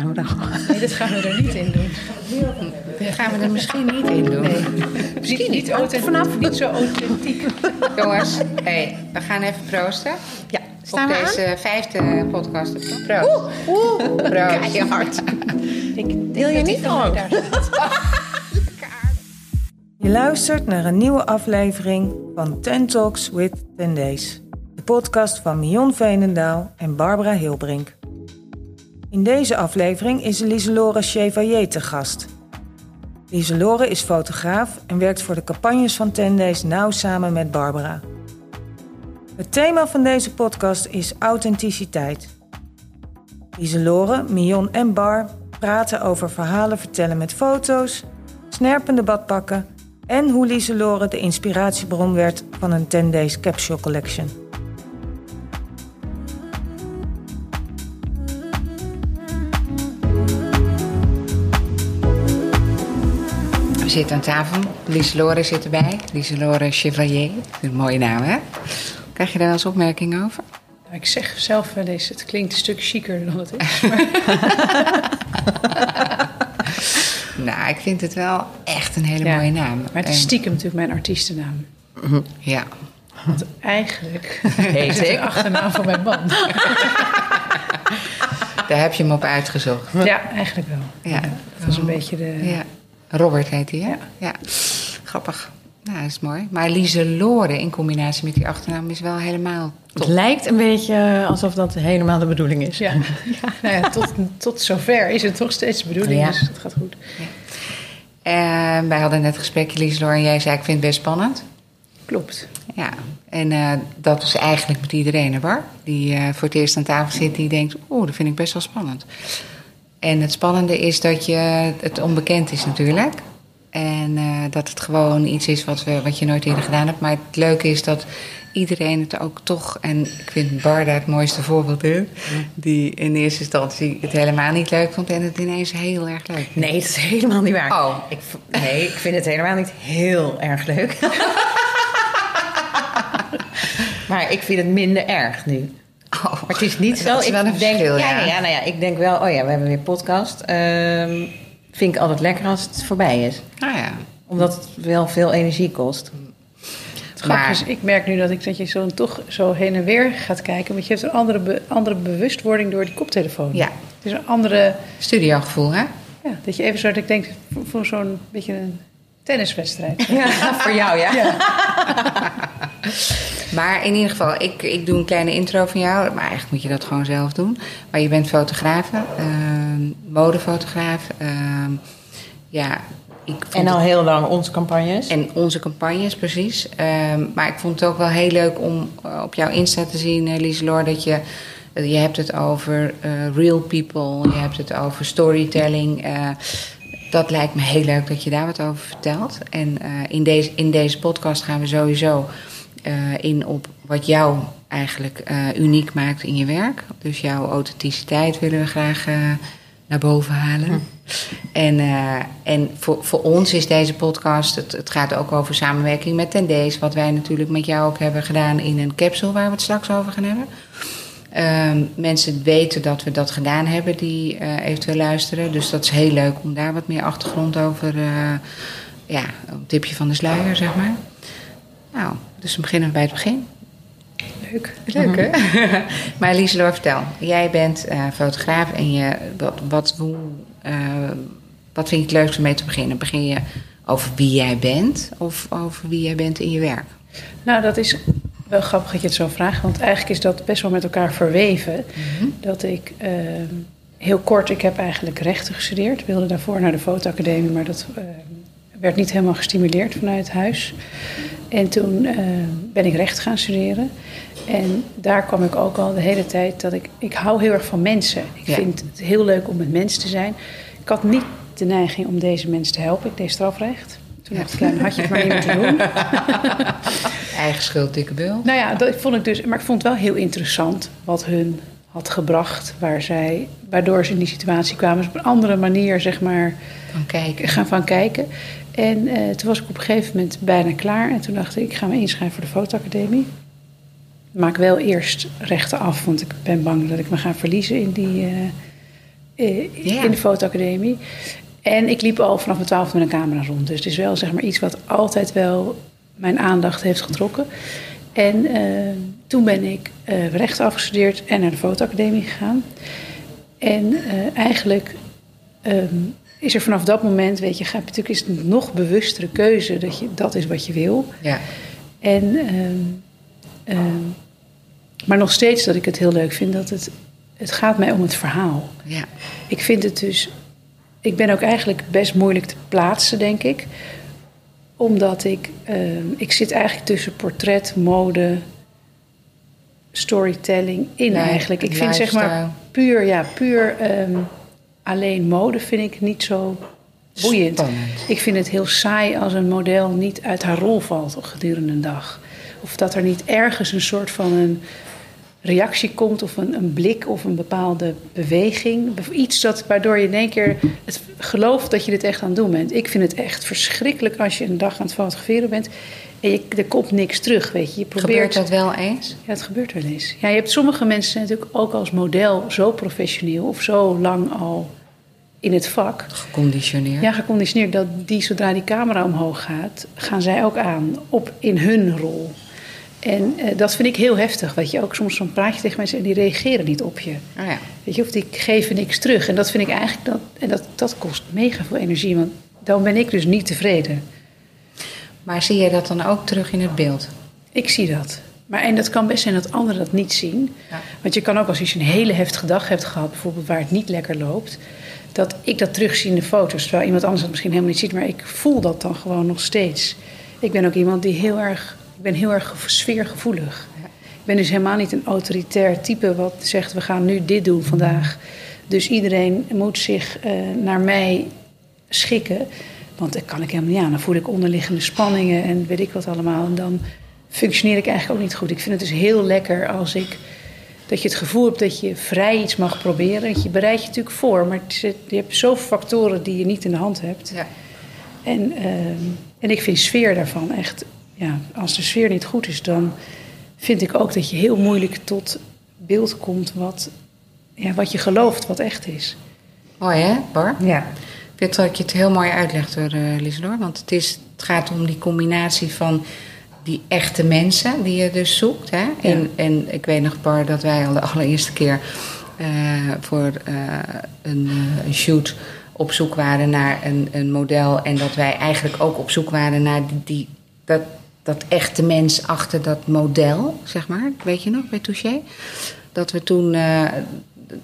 Gaan we dan? Nee, dat gaan we er niet in doen. Dat gaan we er misschien niet in doen. Misschien niet, authentiek, vanaf niet zo authentiek. Jongens, hey, we gaan even proosten. Ja, Op deze vijfde podcast. Proost. Oeh, Proost. keihard. Ik Wil je niet ook? Je luistert naar een nieuwe aflevering van Ten Talks with Ten Days. De podcast van Mion Veenendaal en Barbara Hilbrink. In deze aflevering is Lieselore Chevalier te gast. Lieselore is fotograaf en werkt voor de campagnes van Ten Days nauw samen met Barbara. Het thema van deze podcast is authenticiteit. Lieselore, Mion en Bar praten over verhalen vertellen met foto's, snerpende badpakken en hoe Lieselore de inspiratiebron werd van een 10 Days Capsule Collection. Zitten aan tafel. Lieselore zit erbij. Lieselore Chevalier. Een mooie naam, hè? Krijg je daar wel eens opmerkingen over? Nou, ik zeg zelf wel eens, het klinkt een stuk chiquer dan het is. Nou, ik vind het wel echt een hele Ja. mooie naam. Maar het is stiekem natuurlijk mijn artiestennaam. Ja. Want eigenlijk heet ik de achternaam van mijn man. Daar heb je hem op uitgezocht. Ja, eigenlijk wel. Ja. dat was een beetje de... Ja. Robert heet hij, hè? Ja. ja. Grappig. Nou, dat is mooi. Maar Lieselore in combinatie met die achternaam is wel helemaal Het top. lijkt een beetje alsof dat helemaal de bedoeling is. Ja, Nou ja tot, tot zover is het toch steeds de bedoeling, Ja. dus het gaat goed. En wij hadden net een gesprekje, Lieselore, en jij zei ik vind het best spannend. Klopt. Ja, en eh, dat is eigenlijk met iedereen, Bar? Die eh, voor het eerst aan tafel zit, die denkt, oeh, dat vind ik best wel spannend. En het spannende is dat je, het onbekend is natuurlijk. En eh, dat het gewoon iets is wat, we, wat je nooit eerder gedaan hebt. Maar het leuke is dat iedereen het ook toch... En ik vind Barda het mooiste voorbeeld, hè? Die in eerste instantie het helemaal niet leuk vond... en het ineens heel erg leuk vindt. Nee, dat is helemaal niet waar. Oh. Ik, nee, ik vind het helemaal niet heel erg leuk. maar ik vind het minder erg nu. Oh, Maar het is niet zo. Is ik wel een denk, verschil, ja, ja. ja, nou ja, ik denk wel, oh ja, we hebben weer podcast. Ehm, vind ik altijd lekker als het voorbij is. Nou ja, Omdat het wel veel energie kost. Het grappige Maar- is, ik merk nu dat, ik, dat je zo toch zo heen en weer gaat kijken. Want je hebt een andere, be- andere bewustwording door die koptelefoon. Ja. Het is een andere... studiogevoel, hè? Ja, dat je even zo, dat ik denk, voor, voor zo'n beetje een tenniswedstrijd. Ja, voor jou, ja. Maar in ieder geval, ik, ik doe een kleine intro van jou. Maar eigenlijk moet je dat gewoon zelf doen. Maar je bent fotograaf, ehm, modefotograaf. ehm, ja, ik En al het- heel lang onze campagnes. en onze campagnes, precies. Ehm, maar ik vond het ook wel heel leuk om eh, op jouw Insta te zien, uh, Lieselor, dat je... eh, je hebt het over eh, real people, je hebt het over storytelling. Dat lijkt me heel leuk dat je daar wat over vertelt. En eh, in, deze, in deze podcast gaan we sowieso eh, in op wat jou eigenlijk eh, uniek maakt in je werk. Dus jouw authenticiteit willen we graag naar boven halen. En, eh, en voor, voor ons is deze podcast, het, het gaat ook over samenwerking met Tendees. Wat wij natuurlijk met jou ook hebben gedaan in een capsule waar we het straks over gaan hebben. Ehm, mensen weten dat we dat gedaan hebben die eh, eventueel luisteren. Dus dat is heel leuk om daar wat meer achtergrond over, eh, ja, een tipje van de sluier, zeg maar. Nou, dus dan beginnen we bij het begin. Leuk. Leuk, hè? maar Lieselor, vertel. Jij bent eh, fotograaf en je, wat, wat, hoe, wat vind je het leukste om mee te beginnen? Begin je over wie jij bent of over wie jij bent in je werk? Nou, dat is wel grappig dat je het zo vraagt. Want eigenlijk is dat best wel met elkaar verweven. Dat ik eh, heel kort, ik heb eigenlijk rechten gestudeerd. Ik wilde daarvoor naar de fotoacademie, maar dat eh, werd niet helemaal gestimuleerd vanuit huis. En toen eh, ben ik recht gaan studeren. En daar kwam ik ook al de hele tijd dat ik... Ik hou heel erg van mensen. Ik Ja. vind het heel leuk om met mensen te zijn. Ik had niet de neiging om deze mensen te helpen. Ik deed strafrecht. Toen dacht ik, ja, had je het maar niet moeten doen. Eigen schuld, dikke bul. Nou ja, dat vond ik dus. Maar ik vond het wel heel interessant wat hun had gebracht. Waar zij, waardoor ze in die situatie kwamen. Dus op een andere manier, zeg maar, Van kijken. gaan van kijken. En eh, toen was ik op een gegeven moment bijna klaar. En toen dacht ik, ik ga me inschrijven voor de fotoacademie. Maak wel eerst rechten af, want ik ben bang dat ik me ga verliezen in die, Ja. in de fotoacademie. En ik liep al vanaf mijn twaalfde met een camera rond. Dus het is wel zeg maar iets wat altijd wel mijn aandacht heeft getrokken. En eh, toen ben ik eh recht afgestudeerd en naar de fotoacademie gegaan. En eh, eigenlijk ehm, is er vanaf dat moment, weet je, natuurlijk is het een nog bewustere keuze dat je dat is wat je wil. Ja. En, ehm, ehm, maar nog steeds dat ik het heel leuk vind dat het, het gaat mij om het verhaal. Ja. Ik vind het dus, ik ben ook eigenlijk best moeilijk te plaatsen, denk ik. Omdat ik, ehm, ik zit eigenlijk tussen portret, mode, storytelling in Ja, eigenlijk. Ik vind zeg maar puur, ja, puur ehm, alleen mode vind ik niet zo boeiend. Spannend. Ik vind het heel saai als een model niet uit haar rol valt gedurende een dag. Of dat er niet ergens een soort van een reactie komt of een, een blik of een bepaalde beweging. Iets dat, waardoor je in één keer het gelooft dat je dit echt aan het doen bent. Ik vind het echt verschrikkelijk als je een dag aan het fotograferen bent en je, er komt niks terug. Weet je. je probeert, Gebeurt dat wel eens? Ja, het gebeurt wel eens. Ja, je hebt sommige mensen natuurlijk ook als model zo professioneel of zo lang al in het vak. Geconditioneerd. Ja, geconditioneerd dat die zodra die camera omhoog gaat, gaan zij ook aan op in hun rol. En eh, dat vind ik heel heftig. Weet je, ook soms zo'n praatje tegen mensen en die reageren niet op je. Oh ja. Weet je, of die geven niks terug. En dat vind ik eigenlijk, dat, en dat, dat kost mega veel energie. Want dan ben ik dus niet tevreden. Maar zie je dat dan ook terug in het beeld? Ik zie dat. Maar en dat kan best zijn dat anderen dat niet zien. Ja. Want je kan ook als je een hele heftige dag hebt gehad, bijvoorbeeld waar het niet lekker loopt, dat ik dat terugzie in de foto's. Terwijl iemand anders dat misschien helemaal niet ziet, maar ik voel dat dan gewoon nog steeds. Ik ben ook iemand die heel erg, ben heel erg gevo- sfeergevoelig. Ik ben dus helemaal niet een autoritair type wat zegt we gaan nu dit doen vandaag. Dus iedereen moet zich eh, naar mij schikken. Want dat kan ik helemaal niet aan. Dan voel ik onderliggende spanningen en weet ik wat allemaal. En dan functioneer ik eigenlijk ook niet goed. Ik vind het dus heel lekker als ik dat je het gevoel hebt dat je vrij iets mag proberen. Want je bereidt je natuurlijk voor, maar je hebt zoveel factoren die je niet in de hand hebt. Ja. En, ehm, en ik vind sfeer daarvan echt, ja, als de sfeer niet goed is, dan vind ik ook dat je heel moeilijk tot beeld komt wat, ja, wat je gelooft, wat echt is. Mooi hè, Bar? Ja. Ik vind dat je het heel mooi uitlegt eh, Lieselor. Want het, is, het gaat om die combinatie van die echte mensen die je dus zoekt. Hè? En, en ik weet nog, Bar, dat wij al de allereerste keer eh, voor een, eh, een shoot op zoek waren naar een, een model. En dat wij eigenlijk ook op zoek waren naar die, die, dat, dat echte mens achter dat model, zeg maar. Weet je nog, bij Touché? Dat we toen... eh,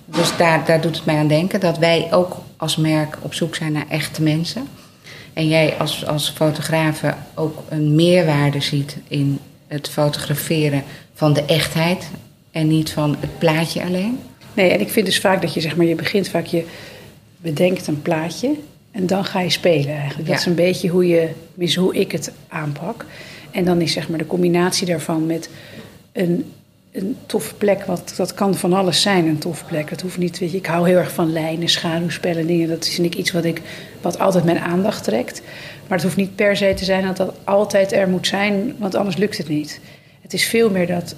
dus daar, daar doet het mij aan denken dat wij ook als merk op zoek zijn naar echte mensen. En jij als, als fotografe ook een meerwaarde ziet in het fotograferen van de echtheid en niet van het plaatje alleen. Nee, en ik vind dus vaak dat je, zeg maar, je begint vaak, je bedenkt een plaatje en dan ga je spelen eigenlijk. Dat Ja. is een beetje hoe, je, hoe ik het aanpak. En dan is zeg maar de combinatie daarvan met een, een toffe plek. Wat, dat kan van alles zijn, een toffe plek. Dat hoeft niet, weet je, ik hou heel erg van lijnen, schaduwspellen, dingen. Dat is niet iets wat, ik, wat altijd mijn aandacht trekt. Maar het hoeft niet per se te zijn dat dat altijd er moet zijn, want anders lukt het niet. Het is veel meer dat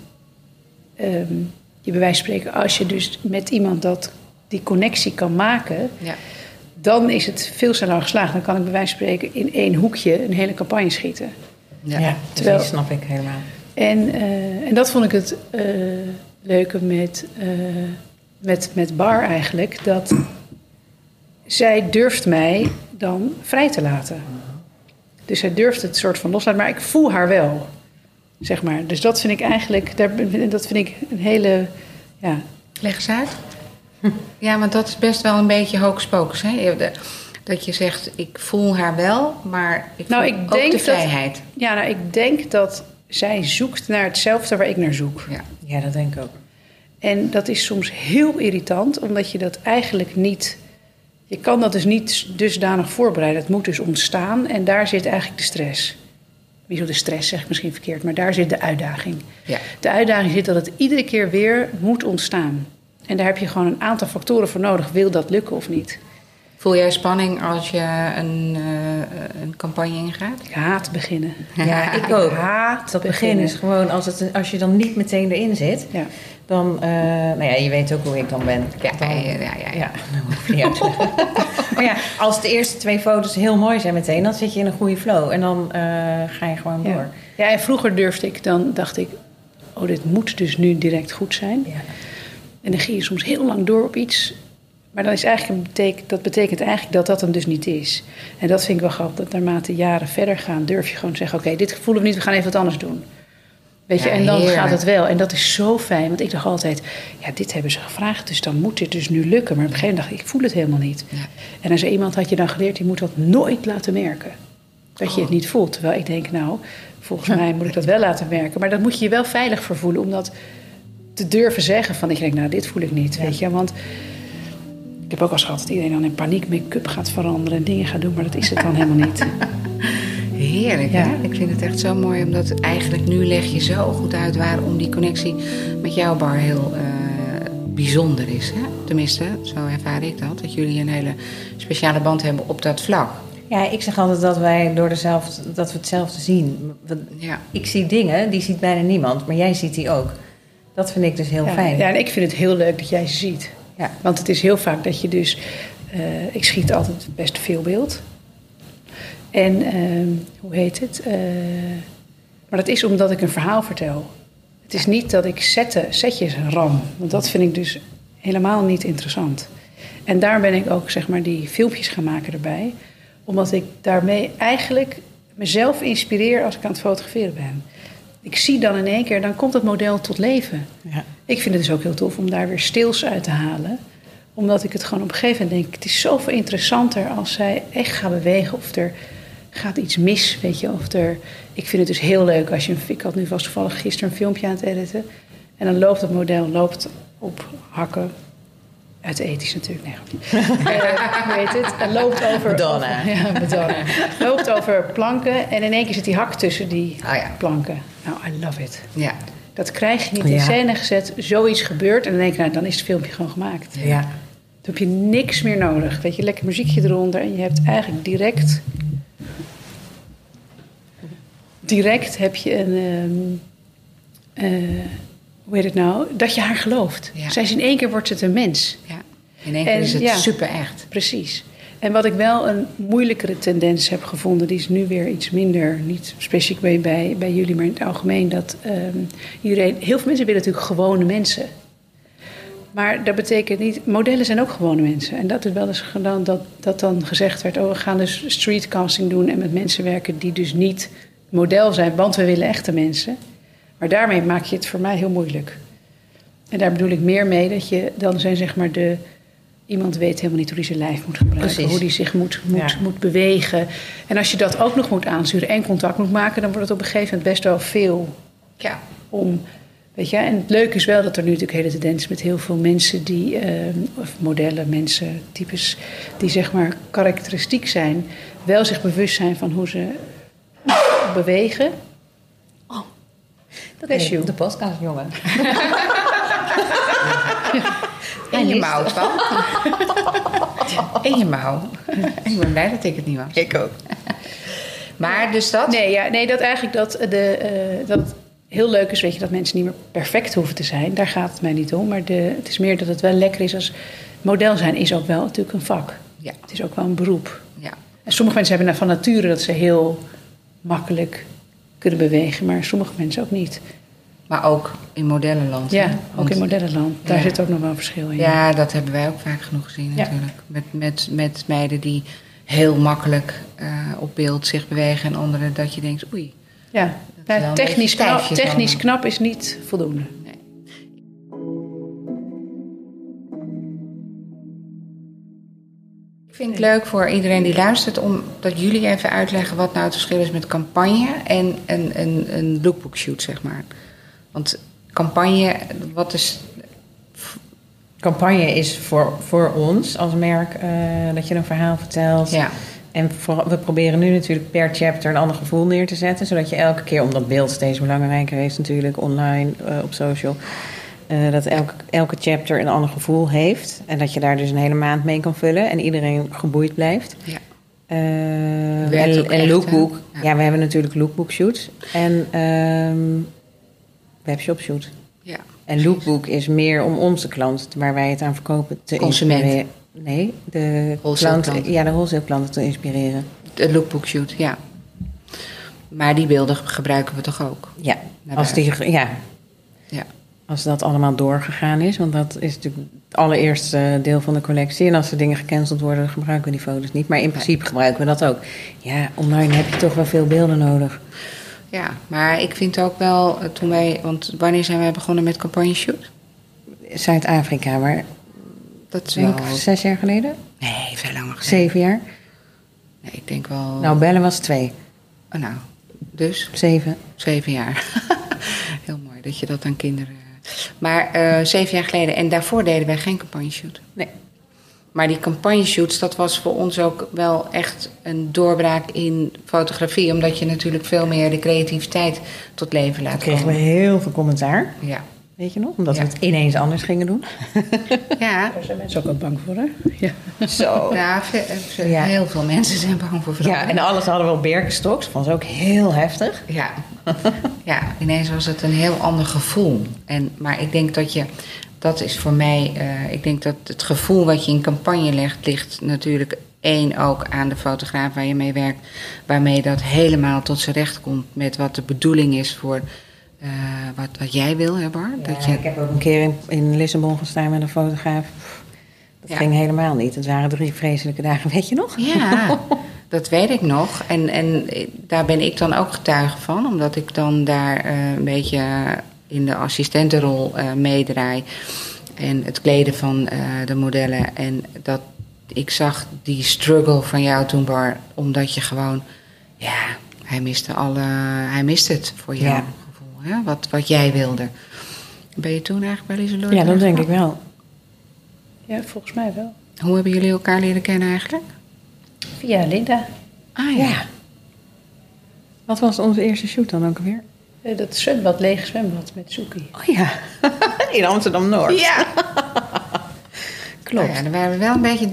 ehm, je bij wijze van spreken, als je dus met iemand dat, die connectie kan maken, Ja. dan is het veel sneller geslaagd. Dan kan ik bij wijze van spreken in één hoekje een hele campagne schieten. Ja, Ja. Terwijl- snap ik helemaal. En, eh, en dat vond ik het eh, leuke met, eh, met, met Bar eigenlijk. Dat zij durft mij dan vrij te laten. Dus zij durft het soort van loslaten, maar ik voel haar wel. Zeg maar. Dus dat vind ik eigenlijk, daar, dat vind ik een hele. Ja, Leg eens uit. Ja, want dat is best wel een beetje hocus pocus. Hè? Dat je zegt, ik voel haar wel, maar ik voel Nou, ik ook denk de dat- vrijheid. ja nou, ik denk dat zij zoekt naar hetzelfde waar ik naar zoek. Ja. Ja, dat denk ik ook. En dat is soms heel irritant, omdat je dat eigenlijk niet. Je kan dat dus niet dusdanig voorbereiden. Het moet dus ontstaan en daar zit eigenlijk de stress. Wieso de stress zeg ik misschien verkeerd, maar daar zit de uitdaging. Ja. De uitdaging zit dat het iedere keer weer moet ontstaan. En daar heb je gewoon een aantal factoren voor nodig. Wil dat lukken of niet? Voel jij spanning als je een, eh, een campagne ingaat? Ik haat beginnen. Ja, ik ook. haat Dat begin beginnen. is gewoon, als, het, als je dan niet meteen erin zit, Ja. dan, eh, nou ja, je weet ook hoe ik dan ben. Ja, Dan- ja, ja, ja, maar ja, als de eerste twee foto's heel mooi zijn meteen, dan zit je in een goede flow. En dan eh, ga je gewoon door. Ja. ja, en vroeger durfde ik, dan dacht ik, oh, dit moet dus nu direct goed zijn. Ja. En dan ging je soms heel lang door op iets. Maar dan is eigenlijk een betek- dat betekent eigenlijk dat dat hem dus niet is. En dat vind ik wel grappig, dat naarmate jaren verder gaan, durf je gewoon te zeggen: Oké, dit voelen we niet, we gaan even wat anders doen. Weet je, Ja, en dan gaat het wel. En dat is zo fijn, want ik dacht altijd: Ja, dit hebben ze gevraagd, dus dan moet dit dus nu lukken. Maar op een gegeven moment dacht ik: Ik voel het helemaal niet. Ja. En zei iemand: Had je dan geleerd, je moet dat nooit laten merken. Dat je het niet voelt. Terwijl ik denk: Nou, volgens mij moet ik dat wel laten merken. Maar dat moet je je wel veilig voor voelen, omdat te durven zeggen van ik denk, nou, dit voel ik niet, weet je. Want ik heb ook al eens gehad dat iedereen dan in paniek make-up gaat veranderen en dingen gaat doen, maar dat is het dan helemaal niet. Heerlijk, Ja. hè? Ik vind het echt zo mooi, omdat eigenlijk nu leg je zo goed uit waarom die connectie met jouw bar heel eh, bijzonder is. Hè? Tenminste, zo ervaar ik dat. Dat jullie een hele speciale band hebben op dat vlak. Ja, ik zeg altijd dat wij door dezelfde, dat we hetzelfde zien. Ja. Ik zie dingen, die ziet bijna niemand, maar jij ziet die ook. Dat vind ik dus heel Ja, fijn. ja, en ik vind het heel leuk dat jij ze ziet. Ja. Want het is heel vaak dat je dus... eh, ik schiet altijd best veel beeld. En ehm, hoe heet het? Eh, maar dat is omdat ik een verhaal vertel. Het is niet dat ik zetten, setjes ram. Want dat vind ik dus helemaal niet interessant. En daar ben ik ook zeg maar die filmpjes gaan maken erbij. Omdat ik daarmee eigenlijk mezelf inspireer als ik aan het fotograferen ben. Ik zie dan in één keer, dan komt het model tot leven. Ja. Ik vind het dus ook heel tof om daar weer stils uit te halen. Omdat ik het gewoon op een gegeven moment denk... het is zoveel interessanter als zij echt gaat bewegen... of er gaat iets mis, weet je. Of er, ik vind het dus heel leuk als je... een- Ik had nu vast toevallig gisteren een filmpje aan het editen... en dan loopt het model loopt op hakken... Uit ethisch natuurlijk, nee. Eh, hoe heet het? Loopt over... Madonna. over- ja, Madonna. Loopt over planken en in één keer zit die hak tussen die ja. planken. Nou, I love it. Ja. Dat krijg je niet in Ja. scène gezet. Zoiets gebeurt en dan denk ik, nou, dan is het filmpje gewoon gemaakt. Ja. Dan heb je niks meer nodig. Weet je, lekker muziekje eronder en je hebt eigenlijk direct... Direct heb je een... ehm, eh, hoe heet het nou? Dat je haar gelooft. Ja. Zij is in één keer wordt het een mens. ja. In één keer En, is het ja. super echt. Precies. En wat ik wel een moeilijkere tendens heb gevonden, die is nu weer iets minder, niet specifiek bij, bij, bij jullie, maar in het algemeen, dat ehm, iedereen, heel veel mensen willen natuurlijk gewone mensen. Maar dat betekent niet, modellen zijn ook gewone mensen. En dat is wel eens gedaan dat, dat dan gezegd werd, oh we gaan dus streetcasting doen en met mensen werken die dus niet model zijn, want we willen echte mensen. Maar daarmee maak je het voor mij heel moeilijk. En daar bedoel ik meer mee dat je dan zijn zeg maar de. Iemand weet helemaal niet hoe hij zijn lijf moet gebruiken, Precies. hoe hij zich moet, moet, Ja. moet bewegen. En als je dat ook nog moet aansturen en contact moet maken, dan wordt het op een gegeven moment best wel veel Ja. om. Weet je, en het leuke is wel dat er nu natuurlijk hele tendens is met heel veel mensen die, eh, of modellen, mensen, types, die zeg maar karakteristiek zijn, wel zich bewust zijn van hoe ze bewegen. Dat is you. de podcast, jongen. En je mouw, Twan. En je mouw. Ik ben blij dat ik het niet was. Ik ook. Maar dus dat... Nee, ja, nee dat eigenlijk dat, de, eh, dat het heel leuk is, weet je, dat mensen niet meer perfect hoeven te zijn. Daar gaat het mij niet om. Maar de, het is meer dat het wel lekker is als model zijn is ook wel natuurlijk een vak. Ja. Het is ook wel een beroep. Ja. En sommige mensen hebben van nature dat ze heel makkelijk kunnen bewegen, maar sommige mensen ook niet. Maar ook in modellenland. Ja, ook in modellenland. Daar Ja. zit ook nog wel een verschil in. Ja, dat hebben wij ook vaak genoeg gezien Ja. natuurlijk. Met, met, met meiden die heel makkelijk eh, op beeld zich bewegen... en anderen dat je denkt, oei. ja. een technisch, knap, technisch allemaal. knap is niet voldoende. Ik vind het leuk voor iedereen die luistert... om dat jullie even uitleggen wat nou het verschil is met campagne... en een, een, een lookbook shoot, zeg maar. Want campagne, wat is... Campagne is voor, voor ons als merk eh, dat je een verhaal vertelt. Ja, En voor- we proberen nu natuurlijk per chapter een ander gevoel neer te zetten. Zodat je elke keer, omdat beeld steeds belangrijker is natuurlijk, online, eh, op social. Eh, dat elke, elke chapter een ander gevoel heeft. En dat je daar dus een hele maand mee kan vullen. En iedereen geboeid blijft. ja. Werkt en, en lookbook. Ja. Ja. we hebben natuurlijk lookbook shoots. En ehm webshop shoot. ja. En lookbook is meer om onze klant, waar wij het aan verkopen, te Consument. inspireren. Nee, de Wholesale klant, klant. ja, de wholesale klanten te inspireren. De lookbook shoot, ja. Maar die beelden gebruiken we toch ook? Ja, als, die, Ja. Als dat allemaal doorgegaan is, want dat is natuurlijk het allereerste deel van de collectie. En als er dingen gecanceld worden, gebruiken we die foto's niet. Maar in principe gebruiken we dat ook. Ja, online heb je toch wel veel beelden nodig. Ja, maar ik vind ook wel, eh, toen wij, want wanneer zijn wij begonnen met campagne shoot? Zuid-Afrika, maar Dat is denk wel... ik zes jaar geleden? Nee, veel langer geleden. Zeven jaar? Nee, ik denk wel... Nou, bellen was twee. Oh, nou, dus Zeven. zeven jaar. Heel mooi dat je dat aan kinderen... Maar eh, zeven jaar geleden, en daarvoor deden wij geen campagne shoot. Nee. Maar die campagne shoots, dat was voor ons ook wel echt een doorbraak in fotografie. Omdat je natuurlijk veel meer de creativiteit tot leven laat Toen kregen we komen. heel veel commentaar. Ja. Weet je nog? Omdat Ja. we het ineens anders gingen doen. Ja, Daar zijn mensen ook al bang voor, hè? Ja. Zo. ja, heel veel mensen zijn bang voor Ja, en alles hadden we op Birkenstocks. Vond ze ook heel heftig. Ja. ja, ineens was het een heel ander gevoel. En, maar ik denk dat je, dat is voor mij, eh, ik denk dat het gevoel wat je in campagne legt, ligt natuurlijk één ook aan de fotograaf waar je mee werkt, waarmee dat helemaal tot zijn recht komt met wat de bedoeling is voor eh, wat, wat jij wil, hè Bar? dat je, Ik heb ook een keer in, in Lissabon gestaan met een fotograaf. Dat Ja. ging helemaal niet. Het waren drie vreselijke dagen, weet je nog? Ja, dat weet ik nog. En, en daar ben ik dan ook getuige van, omdat ik dan daar eh, een beetje in de assistentenrol eh, meedraai. En het kleden van de modellen. En dat ik zag die struggle van jou toen, Bar, omdat je gewoon, ja, hij miste, alle, hij miste het voor jouw Ja. Hè? Wat, wat jij wilde. Ben je toen eigenlijk bij Lieselot? Ja, dat denk ik wel. ja, volgens mij wel. Hoe hebben jullie elkaar leren kennen eigenlijk? Via Linda. Ah Ja. Wat was onze eerste shoot dan ook alweer? Eh, Dat zwembad, lege zwembad met Suki. Oh ja, in Amsterdam-Noord. Ja. Klopt. Nou ja, dan waren we wel een beetje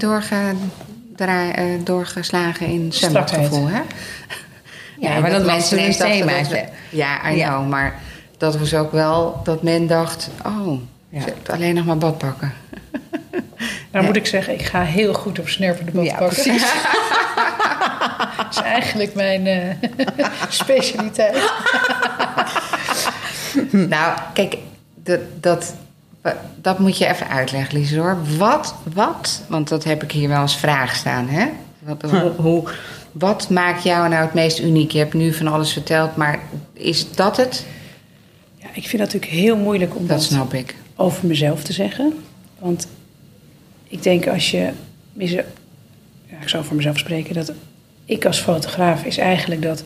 eh, doorgeslagen in zwembadgevoel, hè? Ja, maar dat mensen ineens een thema. dat Ja, I Ja. know, maar dat was ook wel dat men dacht... oh, Ja. ze alleen nog maar badpakken. Nou Ja. moet ik zeggen, ik ga heel goed op snerpende Ja, badpakken. precies. dat is eigenlijk mijn eh, specialiteit. nou, kijk, dat, dat, dat moet je even uitleggen, Lies, hoor. Wat, wat, want dat heb ik hier wel als vraag staan, hè? Wat, hoe, hoe, wat maakt jou nou het meest uniek? Je hebt nu van alles verteld, maar is dat het? Ik vind het natuurlijk heel moeilijk om Dat dat snap ik. over mezelf te zeggen. Want ik denk als je... Ja, ik zou voor mezelf spreken. Dat ik als fotograaf is eigenlijk dat...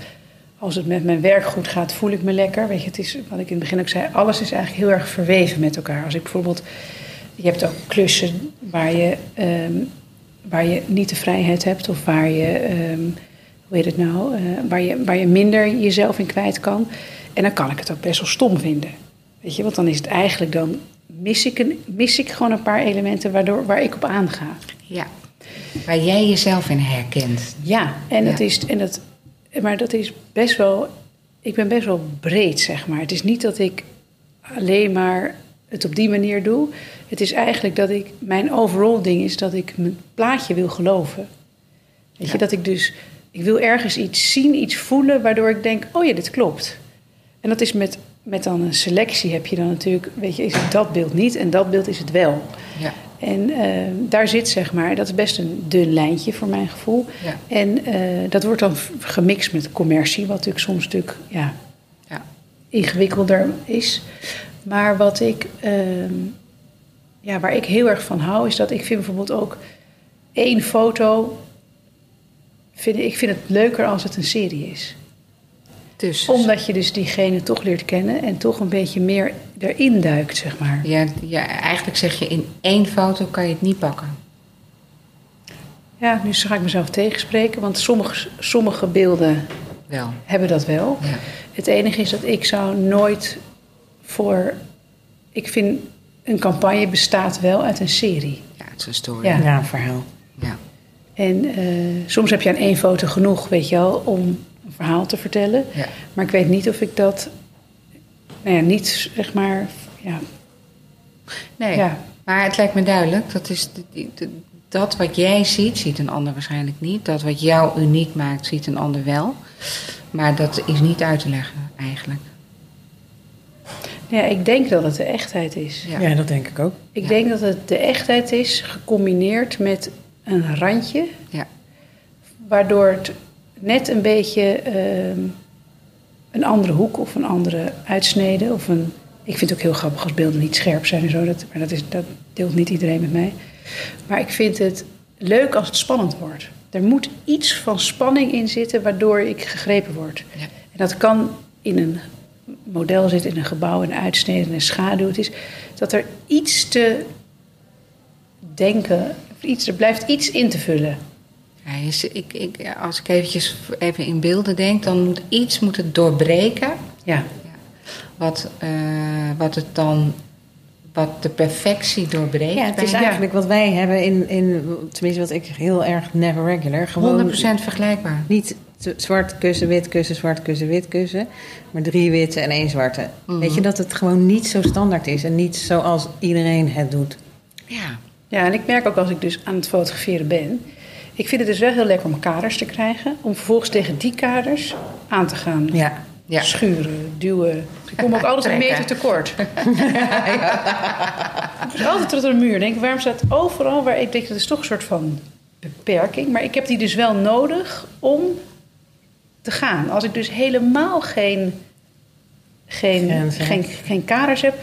Als het met mijn werk goed gaat, voel ik me lekker. Weet je, het is wat ik in het begin ook zei. Alles is eigenlijk heel erg verweven met elkaar. Als ik bijvoorbeeld... Je hebt ook klussen waar je, ehm, waar je niet de vrijheid hebt. Of waar je... ehm, hoe heet het nou? eh, waar, je, waar je minder jezelf in kwijt kan. En dan kan ik het ook best wel stom vinden. Weet je, want dan is het eigenlijk dan mis ik, een, mis ik gewoon een paar elementen waardoor, waar ik op aanga. Ja. Waar jij jezelf in herkent. Ja, en Ja. dat is, en dat, maar dat is best wel, ik ben best wel breed, zeg maar. Het is niet dat ik alleen maar het op die manier doe. Het is eigenlijk dat ik, mijn overall ding is dat ik mijn plaatje wil geloven. Weet je, dat ik dus, ik wil ergens iets zien, iets voelen, waardoor ik denk, oh ja, dit klopt. En dat is met, met dan een selectie heb je dan natuurlijk, weet je, is het dat beeld niet en dat beeld is het wel. Ja. En eh, daar zit zeg maar, dat is best een dun lijntje voor mijn gevoel. Ja. En eh, dat wordt dan gemixt met commercie, wat natuurlijk soms natuurlijk ja, Ja. ingewikkelder is. Maar wat ik, ehm, ja, waar ik heel erg van hou, is dat ik vind bijvoorbeeld ook één foto. Vind, ik vind het leuker als het een serie is. Dus. Omdat je dus diegene toch leert kennen en toch een beetje meer erin duikt, zeg maar. Ja, ja, eigenlijk zeg je in één foto kan je het niet pakken. Ja, nu ga ik mezelf tegenspreken, want sommige, sommige beelden Wel. hebben dat wel. Ja. Het enige is dat ik zou nooit voor. Ik vind een campagne bestaat wel uit een serie. Ja, het is een story. Ja. Ja, een verhaal. Ja. En eh, soms heb je aan één foto genoeg, weet je wel, om een verhaal te vertellen. Ja. Maar ik weet niet of ik dat. Nou ja, niet zeg maar. Ja, Nee, Ja. maar het lijkt me duidelijk. Dat, is de- dat wat jij ziet, ziet een ander waarschijnlijk niet. Dat wat jou uniek maakt, ziet een ander wel. Maar dat is niet uit te leggen eigenlijk. Ja, ik denk dat het de echtheid is. Ja. Ja, dat denk ik ook. Ik Ja. denk dat het de echtheid is, gecombineerd met een randje, Ja. waardoor het net een beetje ehm, een andere hoek of een andere uitsnede. Of een, ik vind het ook heel grappig als beelden niet scherp zijn en zo, dat, maar dat, is, dat deelt niet iedereen met mij. Maar ik vind het leuk als het spannend wordt. Er moet iets van spanning in zitten waardoor ik gegrepen word. Ja. En dat kan in een model zitten, in een gebouw, in een uitsnede, in een schaduw. Het is dat er iets te denken, iets, er blijft iets in te vullen. Ik, ik, als ik eventjes even in beelden denk, dan moet iets moet het doorbreken. Ja, Wat, eh, wat het dan, wat de perfectie doorbreekt. Ja, het is eigenlijk wat wij hebben in, in, tenminste wat ik heel erg never regular, gewoon 100% vergelijkbaar. niet zwart kussen, wit kussen, zwart kussen, wit kussen, maar drie witte en één zwarte. Mhm. Weet je dat het gewoon niet zo standaard is en niet zoals iedereen het doet. Ja. ja, en ik merk ook als ik dus aan het fotograferen ben. Ik vind het dus wel heel lekker om kaders te krijgen. Om vervolgens tegen die kaders aan te gaan. Ja. Ja. Schuren, duwen. Ik kom ook altijd een meter tekort. Dus altijd tot een muur. Denk, ik, waarom staat overal waar ik denk dat is toch een soort van beperking. Maar ik heb die dus wel nodig om te gaan. Als ik dus helemaal geen, geen, Grenzen geen, geen kaders heb,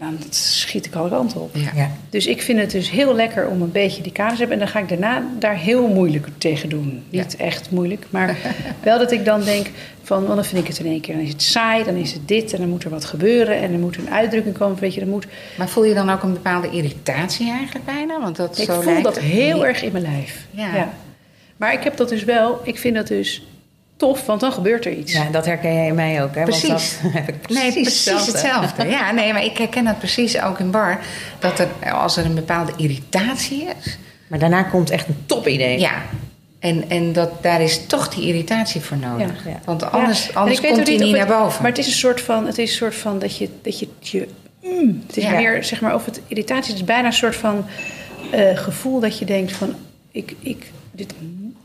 dan schiet ik alle kanten op. Ja. Ja. Dus ik vind het dus heel lekker om een beetje die kaders te hebben. En dan ga ik daarna daar heel moeilijk tegen doen. Niet echt moeilijk, maar wel dat ik dan denk van... Want dan vind ik het in één keer, dan is het saai, dan is het dit... en dan moet er wat gebeuren en er moet een uitdrukking komen. Weet je, dan moet, Maar voel je dan ook een bepaalde irritatie eigenlijk bijna? Want dat ik zo voel lijkt dat heel erg in mijn lijf. Ja. Maar ik heb dat dus wel, ik vind dat dus tof, want dan gebeurt er iets. ja, dat herken jij in mij ook, hè? Precies. Want dat heb ik precies, Nee, precies hetzelfde. hetzelfde. Ja, nee, maar ik herken dat precies ook in bar. Dat er, als er een bepaalde irritatie is. Maar daarna komt echt een topidee. Ja. En, en dat, daar is toch die irritatie voor nodig. Ja, ja. Want anders, Ja, anders komt hij niet naar boven. Maar het is een soort van, het is een soort van dat je, dat je, je mm, het is meer zeg maar of het irritatie, het is bijna een soort van eh, gevoel dat je denkt van, ik, ik, dit, mm,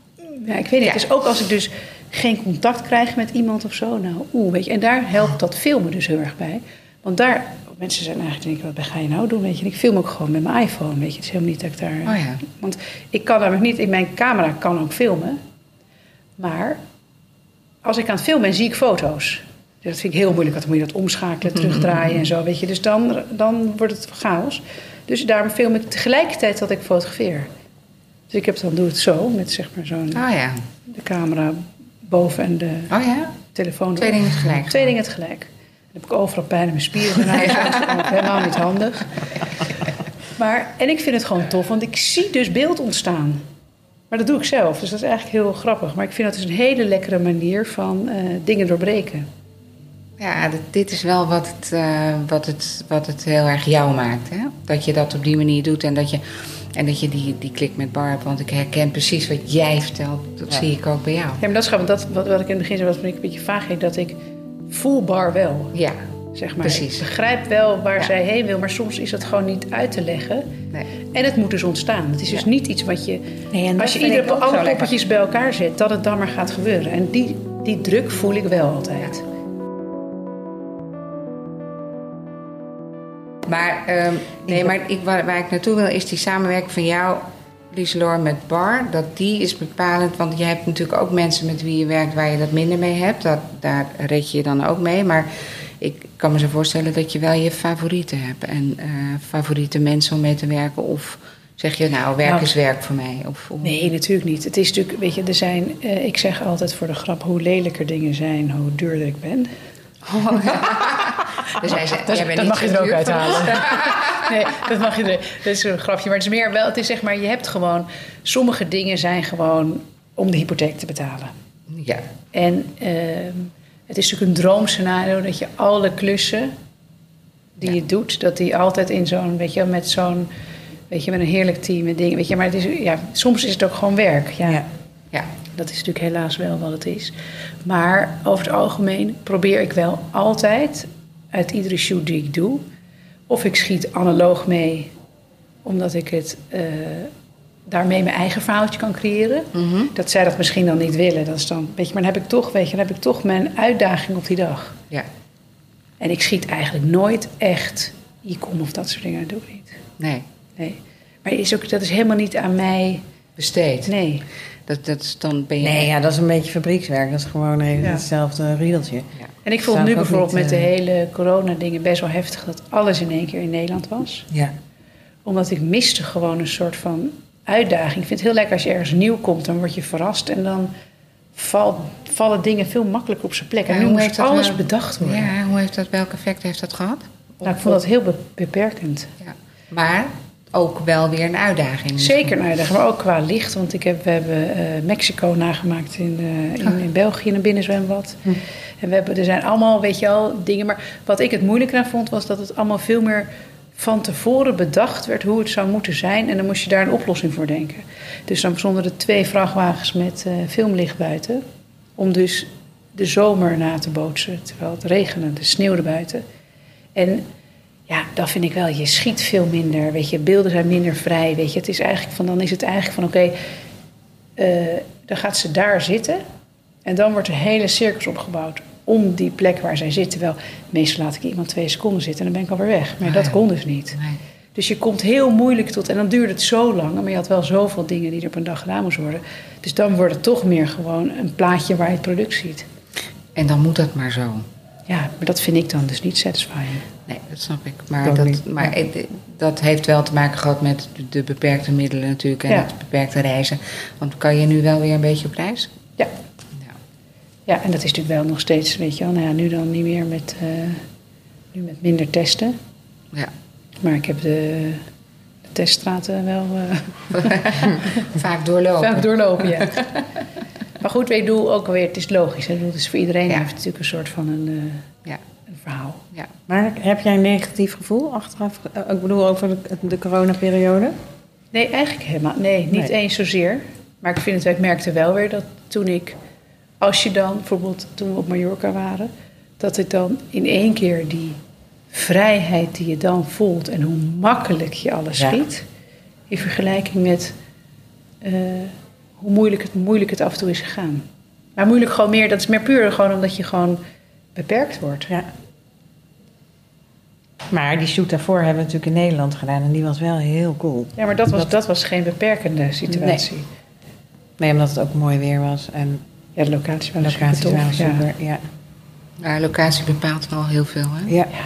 ja, ik weet niet. Het is ook als ik dus geen contact krijg met iemand of zo, nou, oeh, weet je. En daar helpt dat filmen dus heel erg bij, want daar mensen zijn eigenlijk denken, wat ga je nou doen, weet je. En ik film ook gewoon met mijn iPhone, weet je. Het is helemaal niet dat ik daar, Oh ja. want ik kan namelijk niet, in mijn camera kan ook filmen, maar als ik aan het filmen ben, zie ik foto's. Dus dat vind ik heel moeilijk, want dan moet je dat omschakelen, terugdraaien en zo, weet je. Dus dan, dan wordt het chaos. Dus daarom film ik tegelijkertijd dat ik fotografeer. Dus ik heb dan doe het zo, met zeg maar zo'n Oh ja. de camera boven en de Oh ja? telefoon. Twee dingen tegelijk. Twee dingen tegelijk. Dan heb ik overal pijn in mijn spieren. Nou, dat is helemaal niet handig. Maar, en ik vind het gewoon tof, want ik zie dus beeld ontstaan. Maar dat doe ik zelf, dus dat is eigenlijk heel grappig. Maar ik vind dat dus een hele lekkere manier van eh, dingen doorbreken. Ja, dit, dit is wel wat het, eh, wat, het, wat het heel erg jou maakt. Hè? Dat je dat op die manier doet en dat je, en dat je die, die klik met Barb. Want ik herken precies wat jij vertelt. Dat Ja. zie ik ook bij jou. Ja, maar dat is grappig. Dat, wat, wat ik in het begin zei, was een beetje vaag. Dat ik voel bar wel, Ja, zeg maar. Precies. Ik begrijp wel waar Ja. zij heen wil, maar soms is dat gewoon niet uit te leggen. nee. En het moet dus ontstaan. Het is dus Ja. niet iets wat je... Nee, en als je iedere alle poppetjes bij elkaar zet, dat het dan maar gaat gebeuren. En die, die druk voel ik wel altijd. Maar, ehm, nee, maar ik, waar, waar ik naartoe wil is die samenwerking van jou, Lieselor, met Bar. Dat die is bepalend. Want je hebt natuurlijk ook mensen met wie je werkt waar je dat minder mee hebt. Dat, daar red je je dan ook mee. Maar ik kan me zo voorstellen dat je wel je favorieten hebt. En eh, favoriete mensen om mee te werken. Of zeg je, nou, werk Nou, is werk voor mij. Of, of- Nee, natuurlijk niet. Het is natuurlijk, weet je, er zijn, eh, ik zeg altijd voor de grap, hoe lelijker dingen zijn, hoe duurder ik ben. Dus hij zei, Dat, jij bent dat mag je er ook uithalen. nee, dat mag je er. Dat is een grapje, maar het is meer wel. Het is zeg maar, je hebt gewoon. Sommige dingen zijn gewoon om de hypotheek te betalen. Ja, En ehm, het is natuurlijk een droomscenario dat je alle klussen die je doet, dat die altijd in zo'n, weet je, met zo'n, weet je, met een heerlijk team en dingen, weet je, maar het is, ja, soms is het ook gewoon werk. Ja, Ja. Dat is natuurlijk helaas wel wat het is. Maar over het algemeen probeer ik wel altijd uit iedere shoot die ik doe, of ik schiet analoog mee, omdat ik het, eh, daarmee mijn eigen verhaaltje kan creëren. Mhm. Dat zij dat misschien dan niet willen. Dat is dan, weet je, maar dan heb ik toch, weet je, dan heb ik toch mijn uitdaging op die dag. Ja, En ik schiet eigenlijk nooit echt e-com of dat soort dingen. Dat doe ik niet. nee. Nee. Maar is ook, dat is helemaal niet aan mij. Besteed. Nee. Dat, dat is, dan ben je... Nee, ja, dat is een beetje fabriekswerk. Dat is gewoon even Ja. hetzelfde riedeltje. Ja. En ik vond nu bijvoorbeeld niet, met de eh, hele corona-dingen best wel heftig dat alles in één keer in Nederland was. Ja. Omdat ik miste gewoon een soort van uitdaging. Ik vind het heel lekker als je ergens nieuw komt, dan word je verrast en dan val- vallen dingen veel makkelijker op zijn plek. En Ja, nu hoe moest alles bedacht worden. Ja, hoe heeft dat, welk effect heeft dat gehad? Nou, ik vond dat heel be- beperkend. Ja. Maar ook wel weer een uitdaging. Zeker een uitdaging, maar ook qua licht. Want ik heb, we hebben eh, Mexico nagemaakt in, eh, in, in België in een binnenzwembad. En we hebben, er zijn allemaal, weet je wel, dingen. Maar wat ik het moeilijk aan vond, was dat het allemaal veel meer van tevoren bedacht werd hoe het zou moeten zijn. En dan moest je daar een oplossing voor denken. Dus dan stonden er twee vrachtwagens met eh, filmlicht buiten. Om dus de zomer na te bootsen, terwijl het regende, de sneeuwde buiten. En ja, dat vind ik wel. Je schiet veel minder, weet je. Beelden zijn minder vrij, weet je. Het is eigenlijk van, dan is het eigenlijk van, oké... eh, dan gaat ze daar zitten. En dan wordt een hele circus opgebouwd om die plek waar zij zit. Terwijl meestal laat ik iemand twee seconden zitten en dan ben ik alweer weg. Maar Ah, dat kon dus niet. Nee. Dus je komt heel moeilijk tot... En dan duurde het zo lang, maar je had wel zoveel dingen die er op een dag gedaan moesten worden. Dus dan wordt het toch meer gewoon een plaatje waar je het product ziet. En dan moet dat maar zo. Ja, maar dat vind ik dan dus niet satisfying. Nee, dat snap ik. Maar, dat, maar dat heeft wel te maken gehad met de- beperkte middelen natuurlijk en Ja. het beperkte reizen. Want kan je nu wel weer een beetje op reis? Ja, Ja. Ja, en dat is natuurlijk wel nog steeds, weet je wel. Nou ja, nu dan niet meer met, eh, nu met minder testen. ja. Maar ik heb de, de teststraten wel eh, Vaak doorlopen. vaak doorlopen, ja. maar goed, ik bedoel ook weer, het is logisch. Het is voor iedereen Ja. heeft natuurlijk een soort van een, eh, Ja, een verhaal. ja. Maar heb jij een negatief gevoel achteraf? eh, Ik bedoel, over de, de coronaperiode? Nee, eigenlijk helemaal. Nee, niet Nee. eens zozeer. Maar ik vind het, ik merkte wel weer dat toen ik, als je dan bijvoorbeeld toen we op Mallorca waren, dat ik dan in één keer die vrijheid die je dan voelt en hoe makkelijk je alles Ja. schiet, in vergelijking met eh, hoe moeilijk het, moeilijk het af en toe is gegaan. Maar moeilijk gewoon meer, dat is meer puur gewoon omdat je gewoon beperkt wordt. Ja. Maar die shoot daarvoor hebben we natuurlijk in Nederland gedaan en die was wel heel cool. Ja, maar dat was, Dat- dat was geen beperkende situatie. Nee, omdat het ook mooi weer was en Ja, de locatie was locaties super tof. ja. super. Ja. Maar locatie bepaalt wel heel veel, hè? Ja. Ja.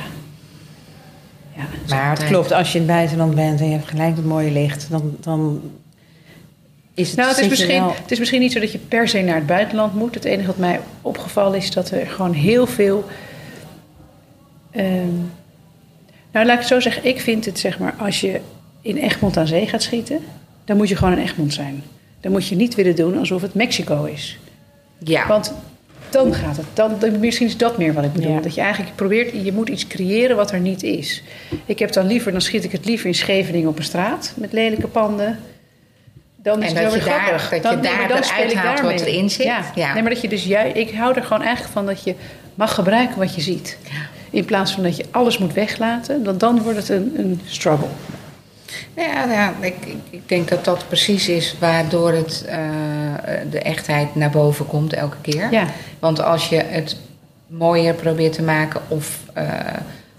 Ja. Maar het klopt, als je in het buitenland bent en je hebt gelijk het mooie licht, dan, dan is het Nou, het is, misschien, wel- het is misschien niet zo dat je per se naar het buitenland moet. Het enige wat mij opgevallen is dat er gewoon heel veel. ehm, nou, laat ik het zo zeggen. Ik vind het zeg maar, als je in Egmond aan zee gaat schieten, dan moet je gewoon in Egmond zijn. Dan moet je niet willen doen alsof het Mexico is. Ja. Want dan gaat het. Dan, dan- misschien is dat meer wat ik bedoel. Ja. Dat je eigenlijk probeert, je moet iets creëren wat er niet is. Ik heb dan liever, dan schiet ik het liever in Scheveningen op een straat met lelijke panden. Dan is En het dat je daar- dat je daar eruit ik haalt wat erin zit. Ja. Ja. Nee, maar dat je dus juist, ik hou er gewoon eigenlijk van dat je mag gebruiken wat je ziet. In plaats van dat je alles moet weglaten, dan, dan wordt het een, een struggle. Ja, ja ik, ik- ik denk dat dat precies is waardoor het, eh, de echtheid naar boven komt elke keer. Ja. Want als je het mooier probeert te maken of eh,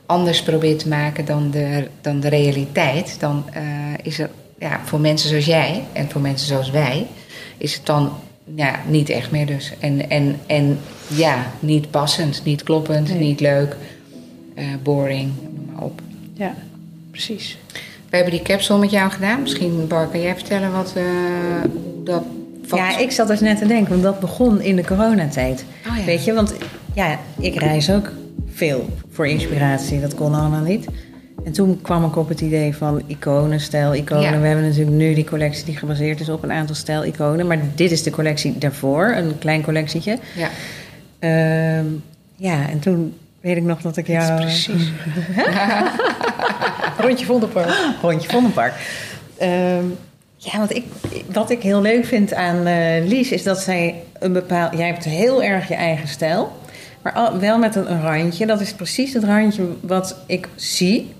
anders probeert te maken dan de, dan de realiteit, dan eh, is er ja, voor mensen zoals jij en voor mensen zoals wij, is het dan ja, niet echt meer dus. En, en, en ja, niet passend, niet kloppend, Nee. niet leuk, eh, boring, noem maar op. Ja, precies. We hebben die capsule met jou gedaan. Misschien, Bar, kan jij vertellen wat, hoe dat... wat- Ja, ik zat dus net te denken, want dat begon in de coronatijd. Oh ja. Weet je, want ja, ik reis ook veel voor inspiratie. Dat kon allemaal niet. En toen kwam ik op het idee van iconen, stijl-iconen. Ja. We hebben natuurlijk nu die collectie die gebaseerd is op een aantal stijl-iconen. Maar dit is de collectie daarvoor, een klein collectietje. Ja. Ehm, ja, en toen weet ik nog dat ik jou... Precies. Rondje Vondelpark. Rondje Vondelpark. Ehm, ja, want ik, wat ik heel leuk vind aan eh, Lies is dat zij een bepaald... Jij hebt heel erg je eigen stijl, maar wel met een, een randje. Dat is precies het randje wat ik zie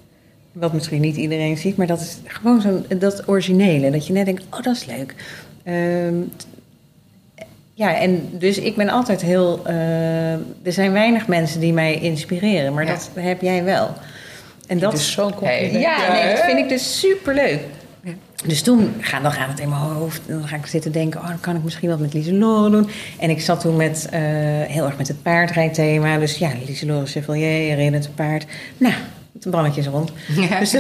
Wat misschien niet iedereen ziet, maar dat is gewoon zo'n dat originele. Dat je net denkt, oh, dat is leuk. Ehm, ja, en dus ik ben altijd heel. eh, er zijn weinig mensen die mij inspireren, maar Ja. dat heb jij wel. En dat is zo'n compliment. Ja, nee, dat vind ik dus superleuk. Dus toen gaan, dan gaat het in mijn hoofd. En dan ga ik zitten denken: oh, dan kan ik misschien wat met Lieselore doen. En ik zat toen met, eh, heel erg met het paardrijthema. Dus ja, Lieselore Chevalier, herinnert het paard. Nou, met de bannetjes rond. Dus,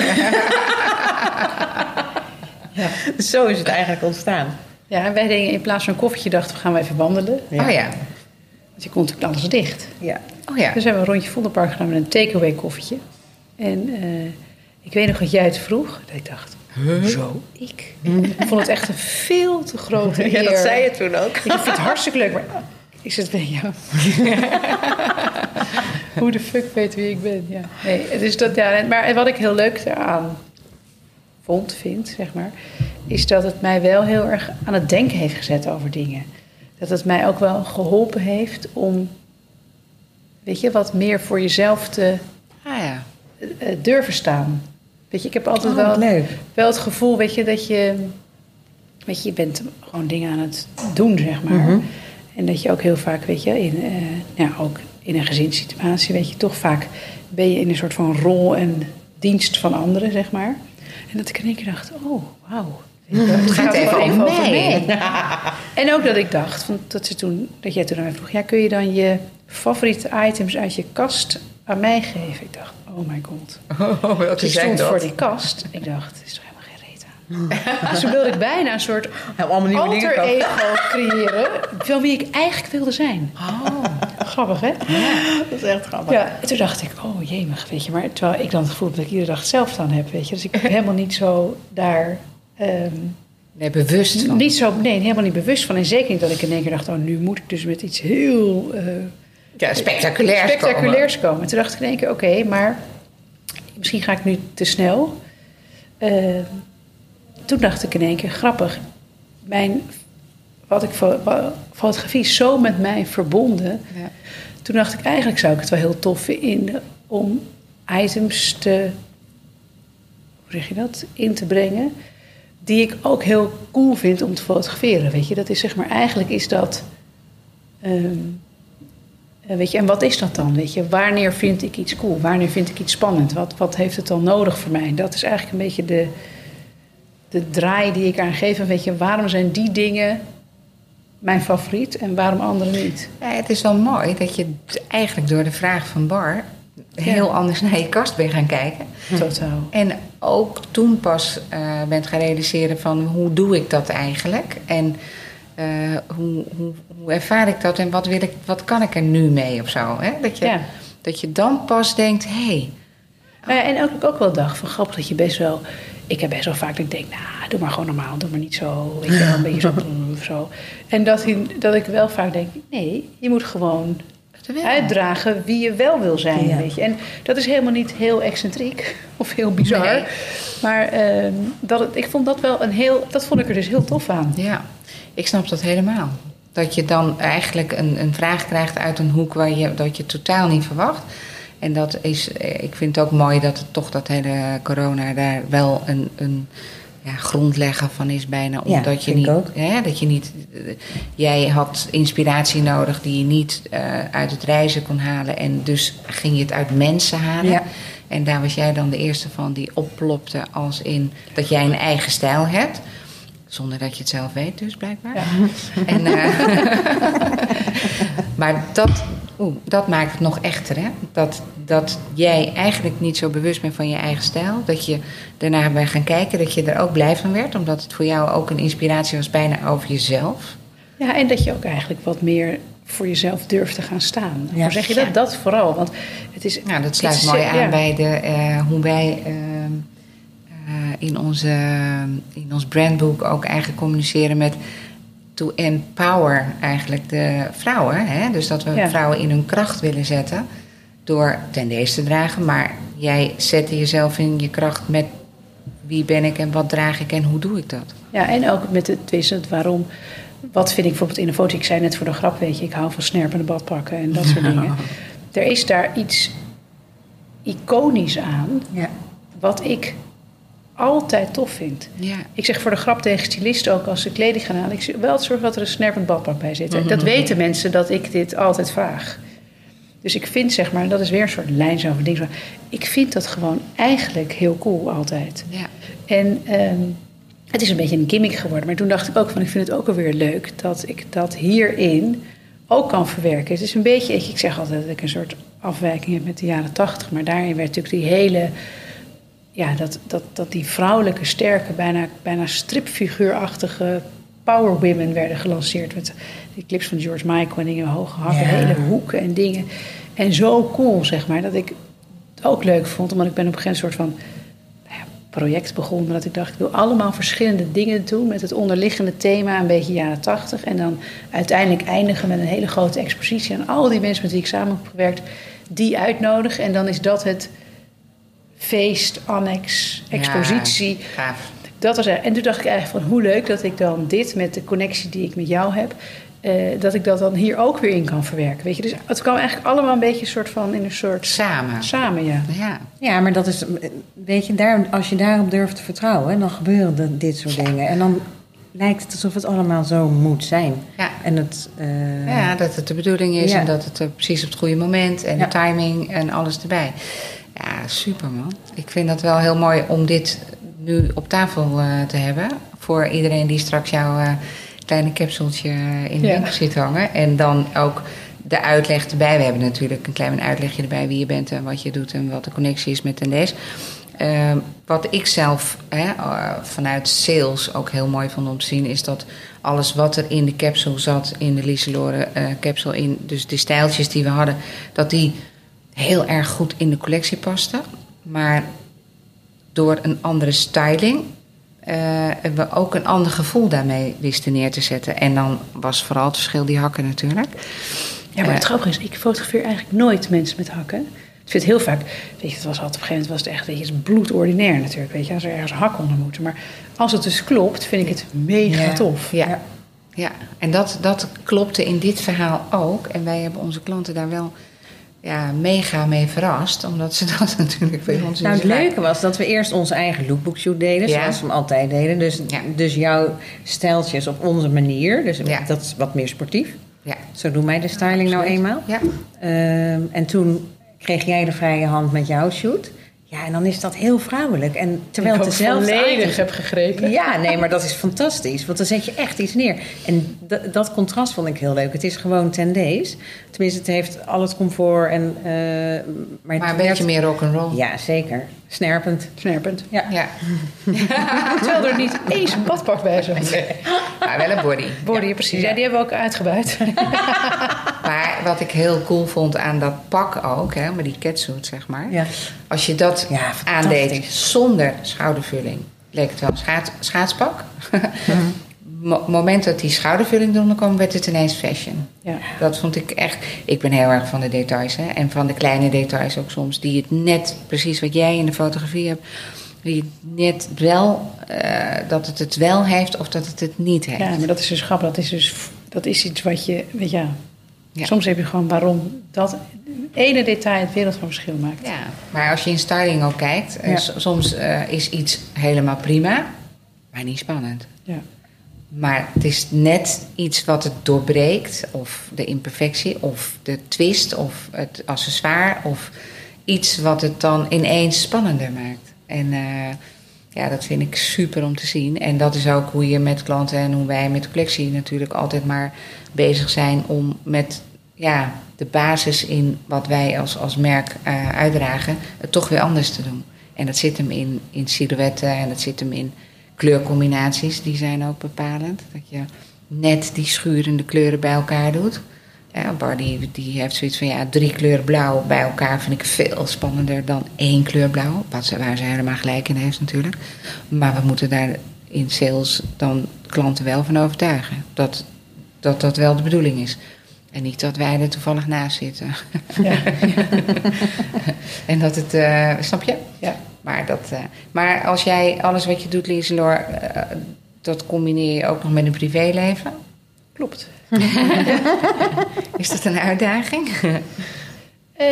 dus zo is het eigenlijk ontstaan. Ja, en wij deden in plaats van een koffietje dachten we gaan we even wandelen. Ja. Oh ja. Want je kon natuurlijk alles dicht. Ja. Oh ja. Dus hebben we een rondje Vondelpark gedaan met een takeaway koffietje. En eh, ik weet nog dat jij het vroeg. Dat ik dacht, zo ik? Ik vond het echt een veel te grote eer. Ja, dat zei je toen ook. Ik vind het hartstikke leuk, maar is het bij jou? Hoe de fuck weet wie ik ben? Ja. Nee, dus dat, ja, maar wat ik heel leuk daaraan vond, vind, zeg maar, is dat het mij wel heel erg aan het denken heeft gezet over dingen. Dat het mij ook wel geholpen heeft om, weet je, wat meer voor jezelf te Ah ja. eh, durven staan. Weet je, ik heb altijd Oh, wel, leuk. wel het gevoel, weet je, dat je, weet je, je bent gewoon dingen aan het doen, zeg maar. Mhm. En dat je ook heel vaak, weet je, in, eh, ja, ook in een gezinssituatie, weet je, toch vaak ben je in een soort van rol en dienst van anderen, zeg maar. En dat ik in één keer dacht, oh, wauw. Het gaat even over mij. mij. En ook dat ik dacht, van, dat, ze toen, dat jij toen aan mij vroeg, ja, kun je dan je favoriete items uit je kast aan mij geven? Ik dacht, oh my god. Oh, ik stond voor die kast. Ik dacht, er is toch Dus toen wilde ik bijna een soort allemaal nieuwe dingen alter ego creëren... van wie ik eigenlijk wilde zijn. Oh. Grappig, hè? Dat is echt grappig. Ja, en toen dacht ik, oh jemig, weet je. Maar terwijl ik dan het gevoel heb dat ik iedere dag hetzelfde aan heb, weet je. Dus ik ben helemaal niet zo daar... ehm, Nee, bewust van. niet zo, nee, helemaal niet bewust van. En zeker niet dat ik in één keer dacht, oh, nu moet ik dus met iets heel... eh, Ja, spectaculairs spectaculairs komen. Toen dacht ik in één keer, oké, maar misschien ga ik nu te snel. Eh, toen dacht ik in één keer, grappig, mijn, wat ik fotografie is zo met mij verbonden. Ja. Toen dacht ik, eigenlijk zou ik het wel heel tof vinden om items te, hoe zeg je dat, in te brengen. Die ik ook heel cool vind om te fotograferen. Weet je, dat is zeg maar, eigenlijk is dat. ehm, eh, weet je, en wat is dat dan? Weet je, wanneer vind ik iets cool? Wanneer vind ik iets spannend? Wat, wat heeft het dan nodig voor mij? Dat is eigenlijk een beetje de, de draai die ik aan geef. En weet je, waarom zijn die dingen mijn favoriet en waarom andere niet? Ja, het is wel mooi dat je eigenlijk door de vraag van Bar heel anders naar je kast bent gaan kijken. Totaal. En ook toen pas eh, bent gaan realiseren van hoe doe ik dat eigenlijk? En eh, hoe, hoe, hoe ervaar ik dat en wat, wil ik, wat kan ik er nu mee of zo? Hè? Dat, je, Ja. dat je dan pas denkt, hé, hey, Nou ja, en ook, ook wel dacht van grappig dat je best wel... Ik heb best wel vaak dat ik denk, nou, doe maar gewoon normaal. Doe maar niet zo, weet je wel, een beetje zo. En dat, ik- dat ik wel vaak denk, nee, je moet gewoon uitdragen wie je wel wil zijn, Ja. weet je. En dat is helemaal niet heel excentriek of heel bizar. Nee. Maar ehm, dat het, ik vond dat wel een heel... Dat vond ik er dus heel tof aan. Ja, ik snap dat helemaal. Dat je dan eigenlijk een, een vraag krijgt uit een hoek waar je, dat je totaal niet verwacht. En dat is, eh, ik vind het ook mooi dat het toch dat hele corona daar wel een, een ja, grondlegger van is bijna. Ja, Omdat je vind ik niet, ook. Hè, dat je niet, eh, jij had inspiratie nodig die je niet eh, uit het reizen kon halen. En dus ging je het uit mensen halen. Ja. En daar was jij dan de eerste van die opplopte als in dat jij een eigen stijl hebt. Zonder dat je het zelf weet, dus blijkbaar. Ja. En, maar dat, oeh, dat maakt het nog echter. Hè? Dat, dat jij eigenlijk niet zo bewust bent van je eigen stijl. Dat je daarna bent gaan kijken, dat je er ook blij van werd. Omdat het voor jou ook een inspiratie was bijna over jezelf. Ja, en dat je ook eigenlijk wat meer voor jezelf durft te gaan staan. Ja. Hoe zeg je dat? Dat vooral. Want het is... Nou, dat sluit mooi aan ja. bij de, eh, hoe wij ehm, eh, in, onze, in ons brandboek ook eigenlijk communiceren met to empower eigenlijk de vrouwen. Hè? Dus dat we Ja. vrouwen in hun kracht willen zetten door ten deze te dragen. Maar jij zette jezelf in je kracht met wie ben ik en wat draag ik en hoe doe ik dat? Ja, en ook met het, het waarom. Wat vind ik bijvoorbeeld in een foto? Ik zei net voor de grap, weet je, ik hou van snerpende badpakken en dat soort dingen. Er is daar iets iconisch aan Ja. wat ik altijd tof vind. Ja. Ik zeg voor de grap tegen stylisten ook als ze kleding gaan halen... ik zeg wel zorg dat er een snerpend badpak bij zit. Dat weten mensen dat ik dit altijd vraag. Dus ik vind zeg maar, dat is weer een soort lijn zo van dingen. Ik vind dat gewoon eigenlijk heel cool altijd. Ja. En ehm, het is een beetje een gimmick geworden. Maar toen dacht ik ook van, ik vind het ook alweer leuk dat ik dat hierin ook kan verwerken. Het is een beetje, ik zeg altijd dat ik een soort afwijking heb met de jaren tachtig. Maar daarin werd natuurlijk die hele, ja, dat, dat, dat die vrouwelijke, sterke, bijna, bijna stripfiguurachtige power women werden gelanceerd. Met die clips van George Michael en dingen, hoge hakken, Ja. hele hoeken en dingen. En zo cool, zeg maar, dat ik het ook leuk vond. Omdat ik ben op een gegeven moment een soort van nou ja, project begonnen. Dat ik dacht, ik wil allemaal verschillende dingen doen met het onderliggende thema, een beetje jaren tachtig. En dan uiteindelijk eindigen met een hele grote expositie aan al die mensen met wie ik samen heb gewerkt, die uitnodigen. En dan is dat het feest, annex, expositie. Ja. Dat was er. En toen dacht ik eigenlijk van hoe leuk dat ik dan dit met de connectie die ik met jou heb, eh, dat ik dat dan hier ook weer in kan verwerken. Weet je, dus het kwam eigenlijk allemaal een beetje een soort van in een soort Samen. samen, ja. Ja. Ja, maar dat is, weet je, daar, als je daarop durft te vertrouwen, dan gebeuren de- dit soort dingen. En dan lijkt het alsof het allemaal zo moet zijn. Ja. En het, eh, ja, dat het de bedoeling is Ja. en dat het eh, precies op het goede moment en Ja. de timing en alles erbij. Ja, super man. Ik vind dat wel heel mooi om dit nu op tafel eh, te hebben. Voor iedereen die straks jouw eh, kleine capsultje in de Ja. winkel ziet hangen. En dan ook de uitleg erbij. We hebben natuurlijk een klein uitlegje erbij wie je bent en wat je doet en wat de connectie is met Tendees. Ehm, wat ik zelf hè, eh, vanuit sales ook heel mooi vond om te zien, is dat alles wat er in de capsule zat, in de Lieselore eh capsule, in, dus de stijltjes die we hadden, dat die heel erg goed in de collectie pasten. Maar door een andere styling eh, hebben we ook een ander gevoel daarmee wisten neer te zetten. En dan was vooral het verschil die hakken natuurlijk. Ja, maar het Eh, grappige is, ik fotografeer eigenlijk nooit mensen met hakken. Ik vind het heel vaak, weet je, het was altijd op een gegeven moment was het echt, weet je, het is bloedordinair natuurlijk, weet je, als er ergens hakken onder moeten. Maar als het dus klopt, vind ik het mega Ja. tof. Ja, ja. en dat, dat klopte in dit verhaal ook. En wij hebben onze klanten daar wel ja, mega mee verrast. Omdat ze dat natuurlijk bij ons Nou, het leuke was dat we eerst onze eigen lookbookshoot deden, Ja. zoals we hem altijd deden. Dus, Ja. dus jouw stijltjes op onze manier. Dus Ja. dat is wat meer sportief. Ja, Zo doen wij de styling nou eenmaal. Ja. Ehm, en toen kreeg jij de vrije hand met jouw shoot. Ja, en dan is dat heel vrouwelijk. En terwijl ik het dezelfde volledig heb gegrepen. Ja, nee, maar dat is fantastisch. Want dan zet je echt iets neer. En dat contrast vond ik heel leuk. Het is gewoon ten days. Tenminste, het heeft al het comfort. En, eh, maar een beetje meer rock'n'roll. Ja, zeker. Snerpend. Snerpend. Ja. Ja. Terwijl er niet eens een badpak bij zat. Maar wel een body. Body, ja, precies. Ja, die hebben we ook uitgebuit. Maar wat ik heel cool vond aan dat pak ook, hè, maar die catsuit zeg maar. Ja. Als je dat Ja, aandeed zonder schoudervulling, leek het wel een schaats, schaatspak. Mo- moment dat die schoudervulling eronder kwam, werd het ineens fashion. Ja. Dat vond ik echt. Ik ben heel erg van de details hè, en van de kleine details ook soms, die het net, precies wat jij in de fotografie hebt, die het net wel, eh, dat het het wel heeft of dat het het niet heeft. ja, maar dat is dus grappig. Dat is dus dat is iets wat je, weet ja. Ja. soms heb je gewoon waarom dat ene detail het wereld van verschil maakt. Ja, maar als je in styling ook kijkt, eh, Ja. soms eh, is iets helemaal prima, maar niet spannend. Ja. Maar het is net iets wat het doorbreekt, of de imperfectie, of de twist, of het accessoire, of iets wat het dan ineens spannender maakt. En eh, ja, dat vind ik super om te zien. En dat is ook hoe je met klanten en hoe wij met collectie natuurlijk altijd maar bezig zijn om met ja, de basis in wat wij als, als merk eh, uitdragen, het toch weer anders te doen. En dat zit hem in, in silhouetten en dat zit hem in kleurcombinaties, die zijn ook bepalend. Dat je net die schurende kleuren bij elkaar doet. Ja, Bar die, die heeft zoiets van ja, drie kleuren blauw bij elkaar vind ik veel spannender dan één kleur blauw. Wat ze, waar ze helemaal gelijk in heeft natuurlijk. Maar we moeten daar in sales dan klanten wel van overtuigen. Dat dat, dat wel de bedoeling is. En niet dat wij er toevallig naast zitten. Ja. en dat het, eh, snap je? Ja. Maar, dat, eh, maar als jij alles wat je doet, Lieselor, eh, dat combineer je ook nog met een privéleven. Klopt. Is dat een uitdaging? Eh,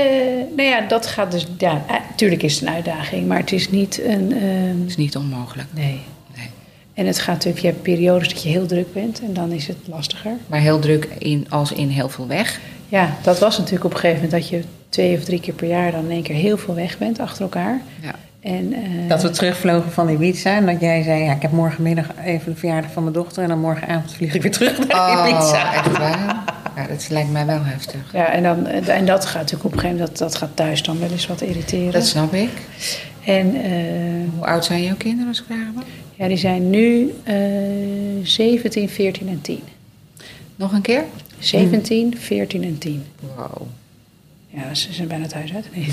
nou ja, dat gaat dus. Ja, natuurlijk is het een uitdaging, maar het is niet een. ehm, Het is niet onmogelijk. nee. Nee. En het gaat natuurlijk, je hebt periodes dat je heel druk bent en dan is het lastiger. Maar heel druk in, als in heel veel weg. Ja, dat was natuurlijk op een gegeven moment dat je twee of drie keer per jaar dan in één keer heel veel weg bent achter elkaar. Ja. En, eh, Dat we terugvlogen van Ibiza en dat jij zei... ja, ik heb morgenmiddag even de verjaardag van mijn dochter... en dan morgenavond vlieg ik weer terug naar Ibiza. Oh, echt waar? Ja, dat lijkt mij wel heftig. Ja, en, dan, en dat gaat natuurlijk op een gegeven moment, dat, dat gaat thuis dan wel eens wat irriteren. Dat snap ik. En eh, Hoe oud zijn jouw kinderen als ik vragen mag? ja, die zijn nu eh 17, 14 en 10. Nog een keer? 17, 14 en 10. Wow. Ja, ze zijn bijna thuis uit. Nee,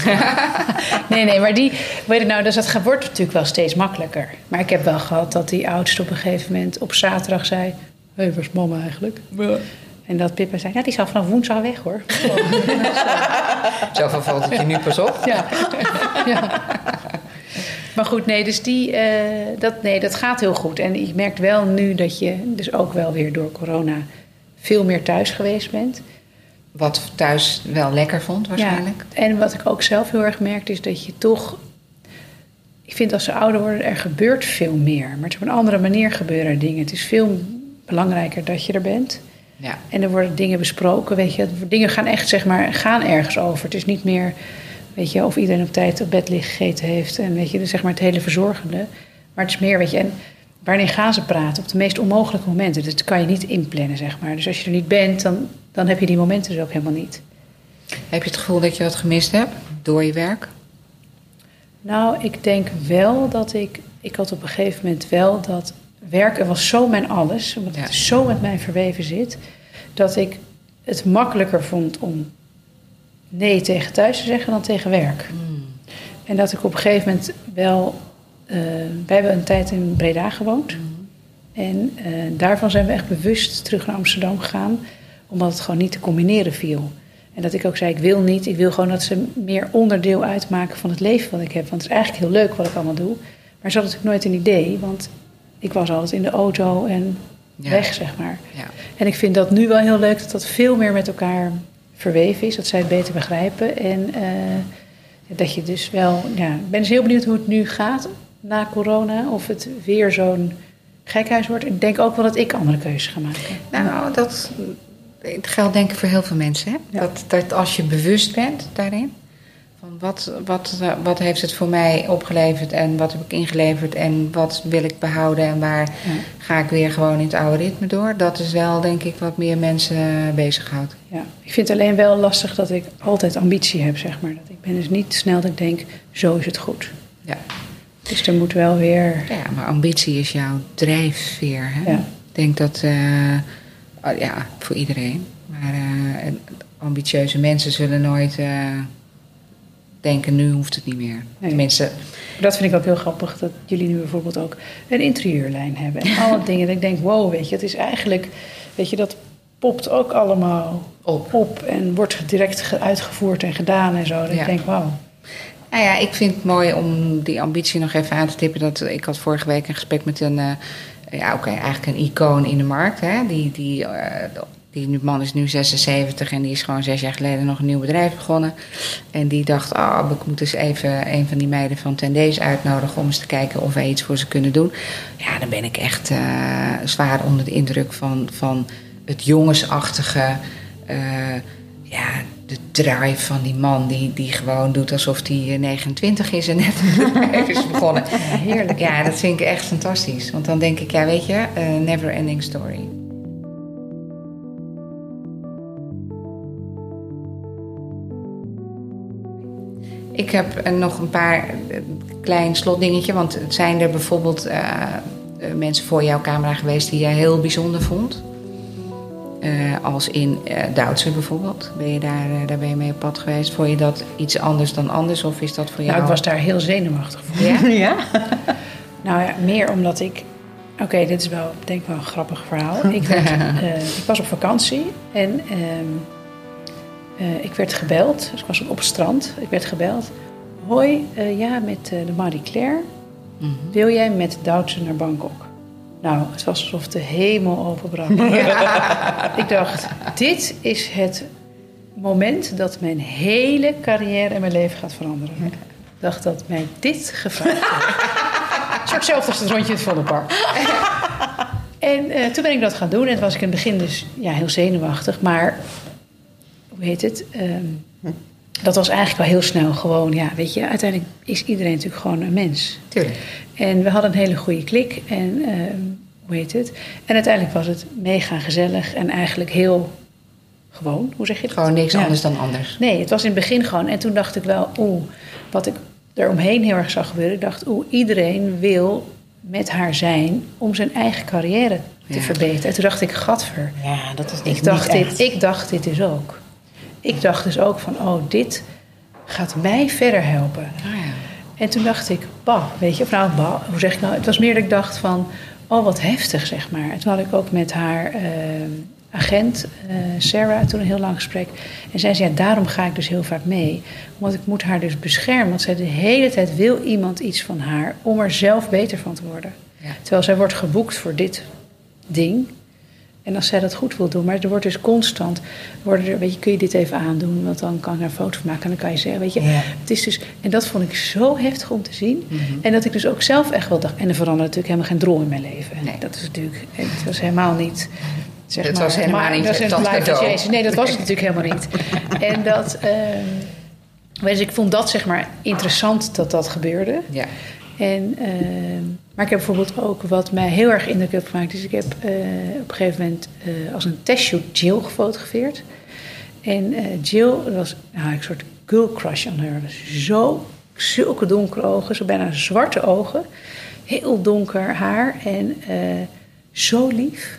nee, nee, maar die, weet je nou, dus dat wordt natuurlijk wel steeds makkelijker. Maar ik heb wel gehad dat die oudste op een gegeven moment op zaterdag zei: Hé, hey, waar is mama eigenlijk? En dat Pippa zei: Ja, die zal vanaf woensdag weg hoor. Zoveel valt het je nu pas op. Ja. ja. Maar goed, nee, dus die, eh, dat, nee, dat gaat heel goed. En ik merk wel nu dat je dus ook wel weer door corona veel meer thuis geweest bent. Wat thuis wel lekker vond waarschijnlijk. Ja, en wat ik ook zelf heel erg merk is dat je toch... Ik vind als ze ouder worden, er gebeurt veel meer. Maar het is op een andere manier gebeuren er dingen. Het is veel belangrijker dat je er bent. Ja. En er worden dingen besproken, weet je. Dingen gaan echt, zeg maar, gaan ergens over. Het is niet meer, weet je, of iedereen op tijd op bed ligt gegeten heeft. En weet je, dus zeg maar het hele verzorgende. Maar het is meer, weet je, en wanneer gaan ze praten? Op de meest onmogelijke momenten. Dus dat kan je niet inplannen, zeg maar. Dus als je er niet bent, dan, dan heb je die momenten dus ook helemaal niet. Heb je het gevoel dat je wat gemist hebt door je werk? Nou, ik denk wel dat ik... Ik had op een gegeven moment wel dat werken was zo mijn alles. Omdat Ja. het zo met mij verweven zit. Dat ik het makkelijker vond om nee tegen thuis te zeggen dan tegen werk. En dat ik op een gegeven moment wel... eh, wij hebben een tijd in Breda gewoond. En eh, daarvan zijn we echt bewust terug naar Amsterdam gegaan. Omdat het gewoon niet te combineren viel. En dat ik ook zei, ik wil niet. Ik wil gewoon dat ze meer onderdeel uitmaken van het leven wat ik heb. Want het is eigenlijk heel leuk wat ik allemaal doe. Maar ze hadden natuurlijk nooit een idee. Want ik was altijd in de auto en Ja. weg, zeg maar. Ja. En ik vind dat nu wel heel leuk dat dat veel meer met elkaar verweven is. Dat zij het beter begrijpen. En eh, dat je dus wel... Ja, ik ben dus heel benieuwd hoe het nu gaat na corona. Of het weer zo'n gekhuis wordt. Ik denk ook wel dat ik andere keuzes ga maken. Nou, dat, dat geldt denk ik voor heel veel mensen. Hè? Ja. Dat, dat als je bewust bent daarin. Van wat, wat, eh, wat heeft het voor mij opgeleverd en wat heb ik ingeleverd en wat wil ik behouden en waar Ja. ga ik weer gewoon in het oude ritme door. Dat is wel denk ik wat meer mensen bezighoudt. Ja, ik vind het alleen wel lastig dat ik altijd ambitie heb, zeg maar. Dat ik ben dus niet snel dat ik denk, zo is het goed. Ja. Dus er moet wel weer... ja, maar ambitie is jouw drijfveer. Hè? Ja. Ik denk dat, eh, ja, voor iedereen. Maar eh, en ambitieuze mensen zullen nooit eh, denken, nu hoeft het niet meer. Nee. Tenminste, Dat vind ik ook heel grappig, dat jullie nu bijvoorbeeld ook een interieurlijn hebben. En alle dingen dat ik denk, wow, weet je, het is eigenlijk... Weet je, dat popt ook allemaal Op. op en wordt direct ge- uitgevoerd en gedaan en zo. Dat Ja. ik denk, wauw. Nou ja, ik vind het mooi om die ambitie nog even aan te tippen. Dat, ik had vorige week een gesprek met een, eh, ja, oké, eigenlijk een icoon in de markt. Hè? Die, die, eh, die man is nu 76 en die is gewoon zes jaar geleden nog een nieuw bedrijf begonnen. En die dacht, ah, ik moet dus even een van die meiden van Tendees uitnodigen om eens te kijken of wij iets voor ze kunnen doen. Ja, dan ben ik echt eh, zwaar onder de indruk van, van het jongensachtige. eh, ja, de drive van die man die, die gewoon doet alsof hij eh, 29 is en net een bedrijf is begonnen. heerlijk. Ja, dat vind ik echt fantastisch. Want dan denk ik, ja, weet je, eh, never ending story. Ik heb eh, nog een paar klein slotdingetje. Want zijn er bijvoorbeeld mensen voor jouw camera geweest die jij heel bijzonder vond. Eh, als in Duitser bijvoorbeeld. Ben je daar, eh, daar ben je mee op pad geweest. Vond je dat iets anders dan anders? Of is dat voor jou... Nou, ik was daar heel zenuwachtig voor. Ja? Ja? Nou ja, meer omdat ik. Oké, dit is wel, denk ik wel een grappig verhaal. Ik, werd, ik was op vakantie en ehm, eh, ik werd gebeld. Dus ik was op het strand. Ik werd gebeld. Hoi, ja, met de Marie Claire. Mhm. Wil jij met Duitse naar Bangkok? Nou, het was alsof de hemel openbrak. ik dacht, dit is het moment dat mijn hele carrière en mijn leven gaat veranderen. Ik dacht dat mij dit gevraagd wordt. Zo hetzelfde als het rondje in het Vondelpark. en eh, toen ben ik dat gaan doen. En toen was ik in het begin dus ja, heel zenuwachtig. Maar, hoe heet het? Ehm, dat was eigenlijk wel heel snel gewoon, ja, weet je, uiteindelijk is iedereen natuurlijk gewoon een mens. Tuurlijk. En we hadden een hele goede klik. En ehm, hoe heet het? En uiteindelijk was het mega gezellig en eigenlijk heel gewoon. Hoe zeg je dat? Gewoon niks Ja. anders dan anders. Nee, het was in het begin gewoon. En toen dacht ik wel, oeh, wat ik eromheen heel erg zag gebeuren. Ik dacht, oeh, iedereen wil met haar zijn om zijn eigen carrière te Ja. verbeteren. En toen dacht ik, gadver. Ja, dat is niet Ik dacht, niet dit, echt. ik dacht dit dus ook. Ik dacht dus ook van, oh, dit gaat mij verder helpen. Oh ja. En toen dacht ik, bah, weet je, of nou, bah, hoe zeg ik nou? Het was meer dat ik dacht van, oh, wat heftig, zeg maar. En toen had ik ook met haar eh, agent, eh, Sarah, toen een heel lang gesprek. En zij zei, ja, daarom ga ik dus heel vaak mee. Want ik moet haar dus beschermen. Want zij de hele tijd wil iemand iets van haar om er zelf beter van te worden. Ja. Terwijl zij wordt geboekt voor dit ding. En als zij dat goed wil doen, maar er wordt dus constant, worden er, weet je, kun je dit even aandoen, want dan kan ik er een foto van maken en dan kan je zeggen, weet je, Ja. het is dus, en dat vond ik zo heftig om te zien. En dat ik dus ook zelf echt wel dacht, en er veranderde natuurlijk helemaal geen drol in mijn leven. Nee. Dat is natuurlijk, het was helemaal niet. Zeg Het maar, was helemaal maar- niet dat het cadeau. Nee, dat was het natuurlijk helemaal niet. En dat, ehm, dus ik vond dat zeg maar interessant dat dat gebeurde. Ja. En, ehm, maar ik heb bijvoorbeeld ook wat mij heel erg indruk heeft gemaakt. Dus ik heb eh, op een gegeven moment eh, als een testshoot Jill gefotografeerd. En eh, Jill was nou, een soort girl crush aan haar. Dus zo, zulke donkere ogen, zo bijna zwarte ogen. Heel donker haar en zo lief.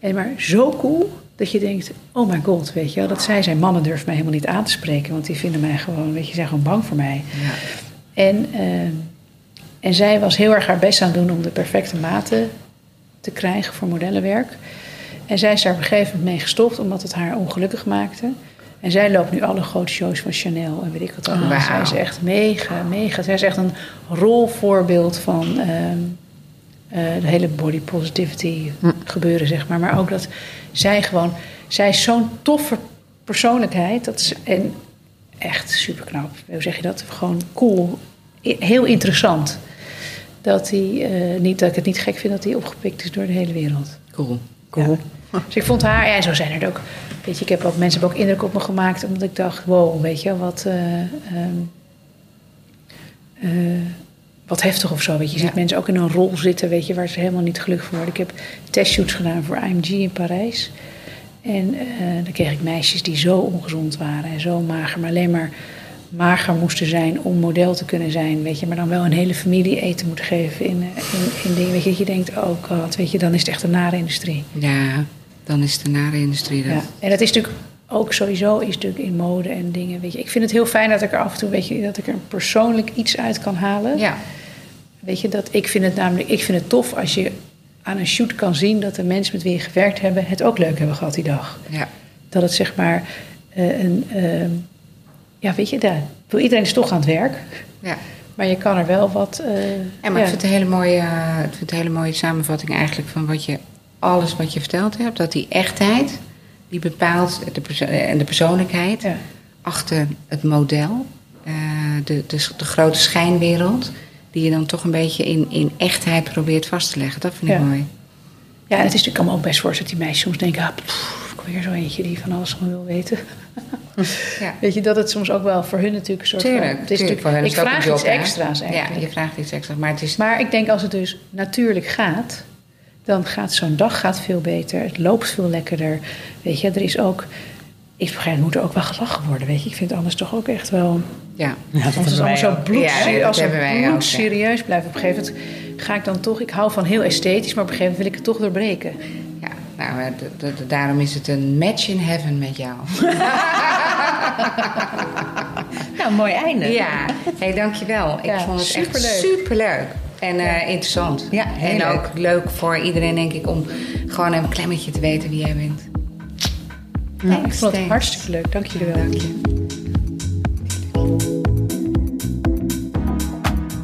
En maar zo cool dat je denkt, oh my god, weet je wel. Dat zij zijn, mannen durven mij helemaal niet aan te spreken. Want die vinden mij gewoon, weet je, zijn gewoon bang voor mij. Ja. En, ehm, en zij was heel erg haar best aan het doen om de perfecte maten te krijgen voor modellenwerk. En zij is daar op een gegeven moment mee gestopt omdat het haar ongelukkig maakte. En zij loopt nu alle grote shows van Chanel en weet ik wat allemaal. Wauw. Zij is echt mega, mega. Zij is echt een rolvoorbeeld van eh, de hele body positivity gebeuren, zeg maar. Maar ook dat zij gewoon... Zij is zo'n toffe persoonlijkheid. Dat is, en echt super knap. Hoe zeg je dat? Gewoon cool. Heel interessant. Dat hij, eh, niet, dat ik het niet gek vind dat hij opgepikt is door de hele wereld. Cool. Cool. Dus ik vond haar, ja, zo zijn er ook. Weet je, ik heb ook mensen hebben ook indruk op me gemaakt, omdat ik dacht, wow, weet je, wat, eh, ehm, eh, wat heftig of zo. Weet je, je Ja. ziet mensen ook in een rol zitten, weet je, waar ze helemaal niet gelukkig van worden. Ik heb testshoots gedaan voor IMG in Parijs. En dan kreeg ik meisjes die zo ongezond waren en zo mager, maar alleen maar mager moesten zijn om model te kunnen zijn, weet je, maar dan wel een hele familie eten moeten geven in, eh, in, in dingen, weet je, dat je denkt, oh god, weet je, dan is het echt een nare industrie. Ja, dan is de nare industrie dat. Ja. En dat is natuurlijk ook sowieso is natuurlijk in mode en dingen. Weet je, ik vind het heel fijn dat ik er af en toe, weet je, dat ik er persoonlijk iets uit kan halen. Ja. Weet je, dat ik vind het namelijk, ik vind het tof als je aan een shoot kan zien dat de mensen met wie je gewerkt hebben het ook leuk hebben gehad die dag. ja. Dat het zeg maar eh, een, ehm, ja, weet je, daar, iedereen is toch aan het werk, ja. maar je kan er wel wat. eh, Ja, maar ja. ik vind het een hele mooie, eh, ik vind het een hele mooie samenvatting eigenlijk van wat je, alles wat je verteld hebt. Dat die echtheid, die bepaalt de perso- eh, en de persoonlijkheid Ja. achter het model. de, de, de grote schijnwereld, die je dan toch een beetje in, in echtheid probeert vast te leggen. Dat vind ik mooi. Ja, en het is natuurlijk allemaal ook best voorstellen dat die meisjes soms denken, ah, pff, ik weer zo eentje die van alles gewoon wil weten. Ja. Weet je, dat het soms ook wel voor hun natuurlijk een soort Tuurlijk, van... Het is tuurlijk. Voor is ik vraag iets extra's eigenlijk. Ja, je vraagt iets extra's, maar het is... Maar ik denk als het dus natuurlijk gaat, dan gaat zo'n dag gaat veel beter. Het loopt veel lekkerder. Weet je, er is ook... Ik begrijp, het moet er ook wel gelachen worden, weet je. Ik vind het anders toch ook echt wel... Ja, Ja, dat Als het hebben allemaal zo bloed, Ja, als ja. bloed serieus blijft. Op een gegeven moment ga ik dan toch... Ik hou van heel esthetisch, maar op een gegeven moment wil ik het toch doorbreken. ja nou, eh, daarom is het een match in heaven met jou. Nou, mooi einde. Ja, hey, dankjewel. Ik Ja, vond het superleuk. echt superleuk. En eh, interessant. Ja, heel en leuk. ook leuk voor iedereen, denk ik, om gewoon een klemmetje te weten wie jij bent. Ja, ik vond het thanks. hartstikke leuk. Dank jullie wel. Dank je.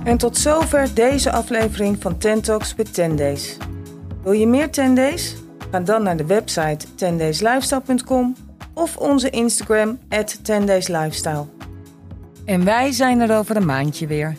En tot zover deze aflevering van Ten Talks with 10 Days. Wil je meer 10 Days? Ga dan naar de website 10dayslifestyle.com of onze Instagram, 10 Lifestyle. En wij zijn er over een maandje weer.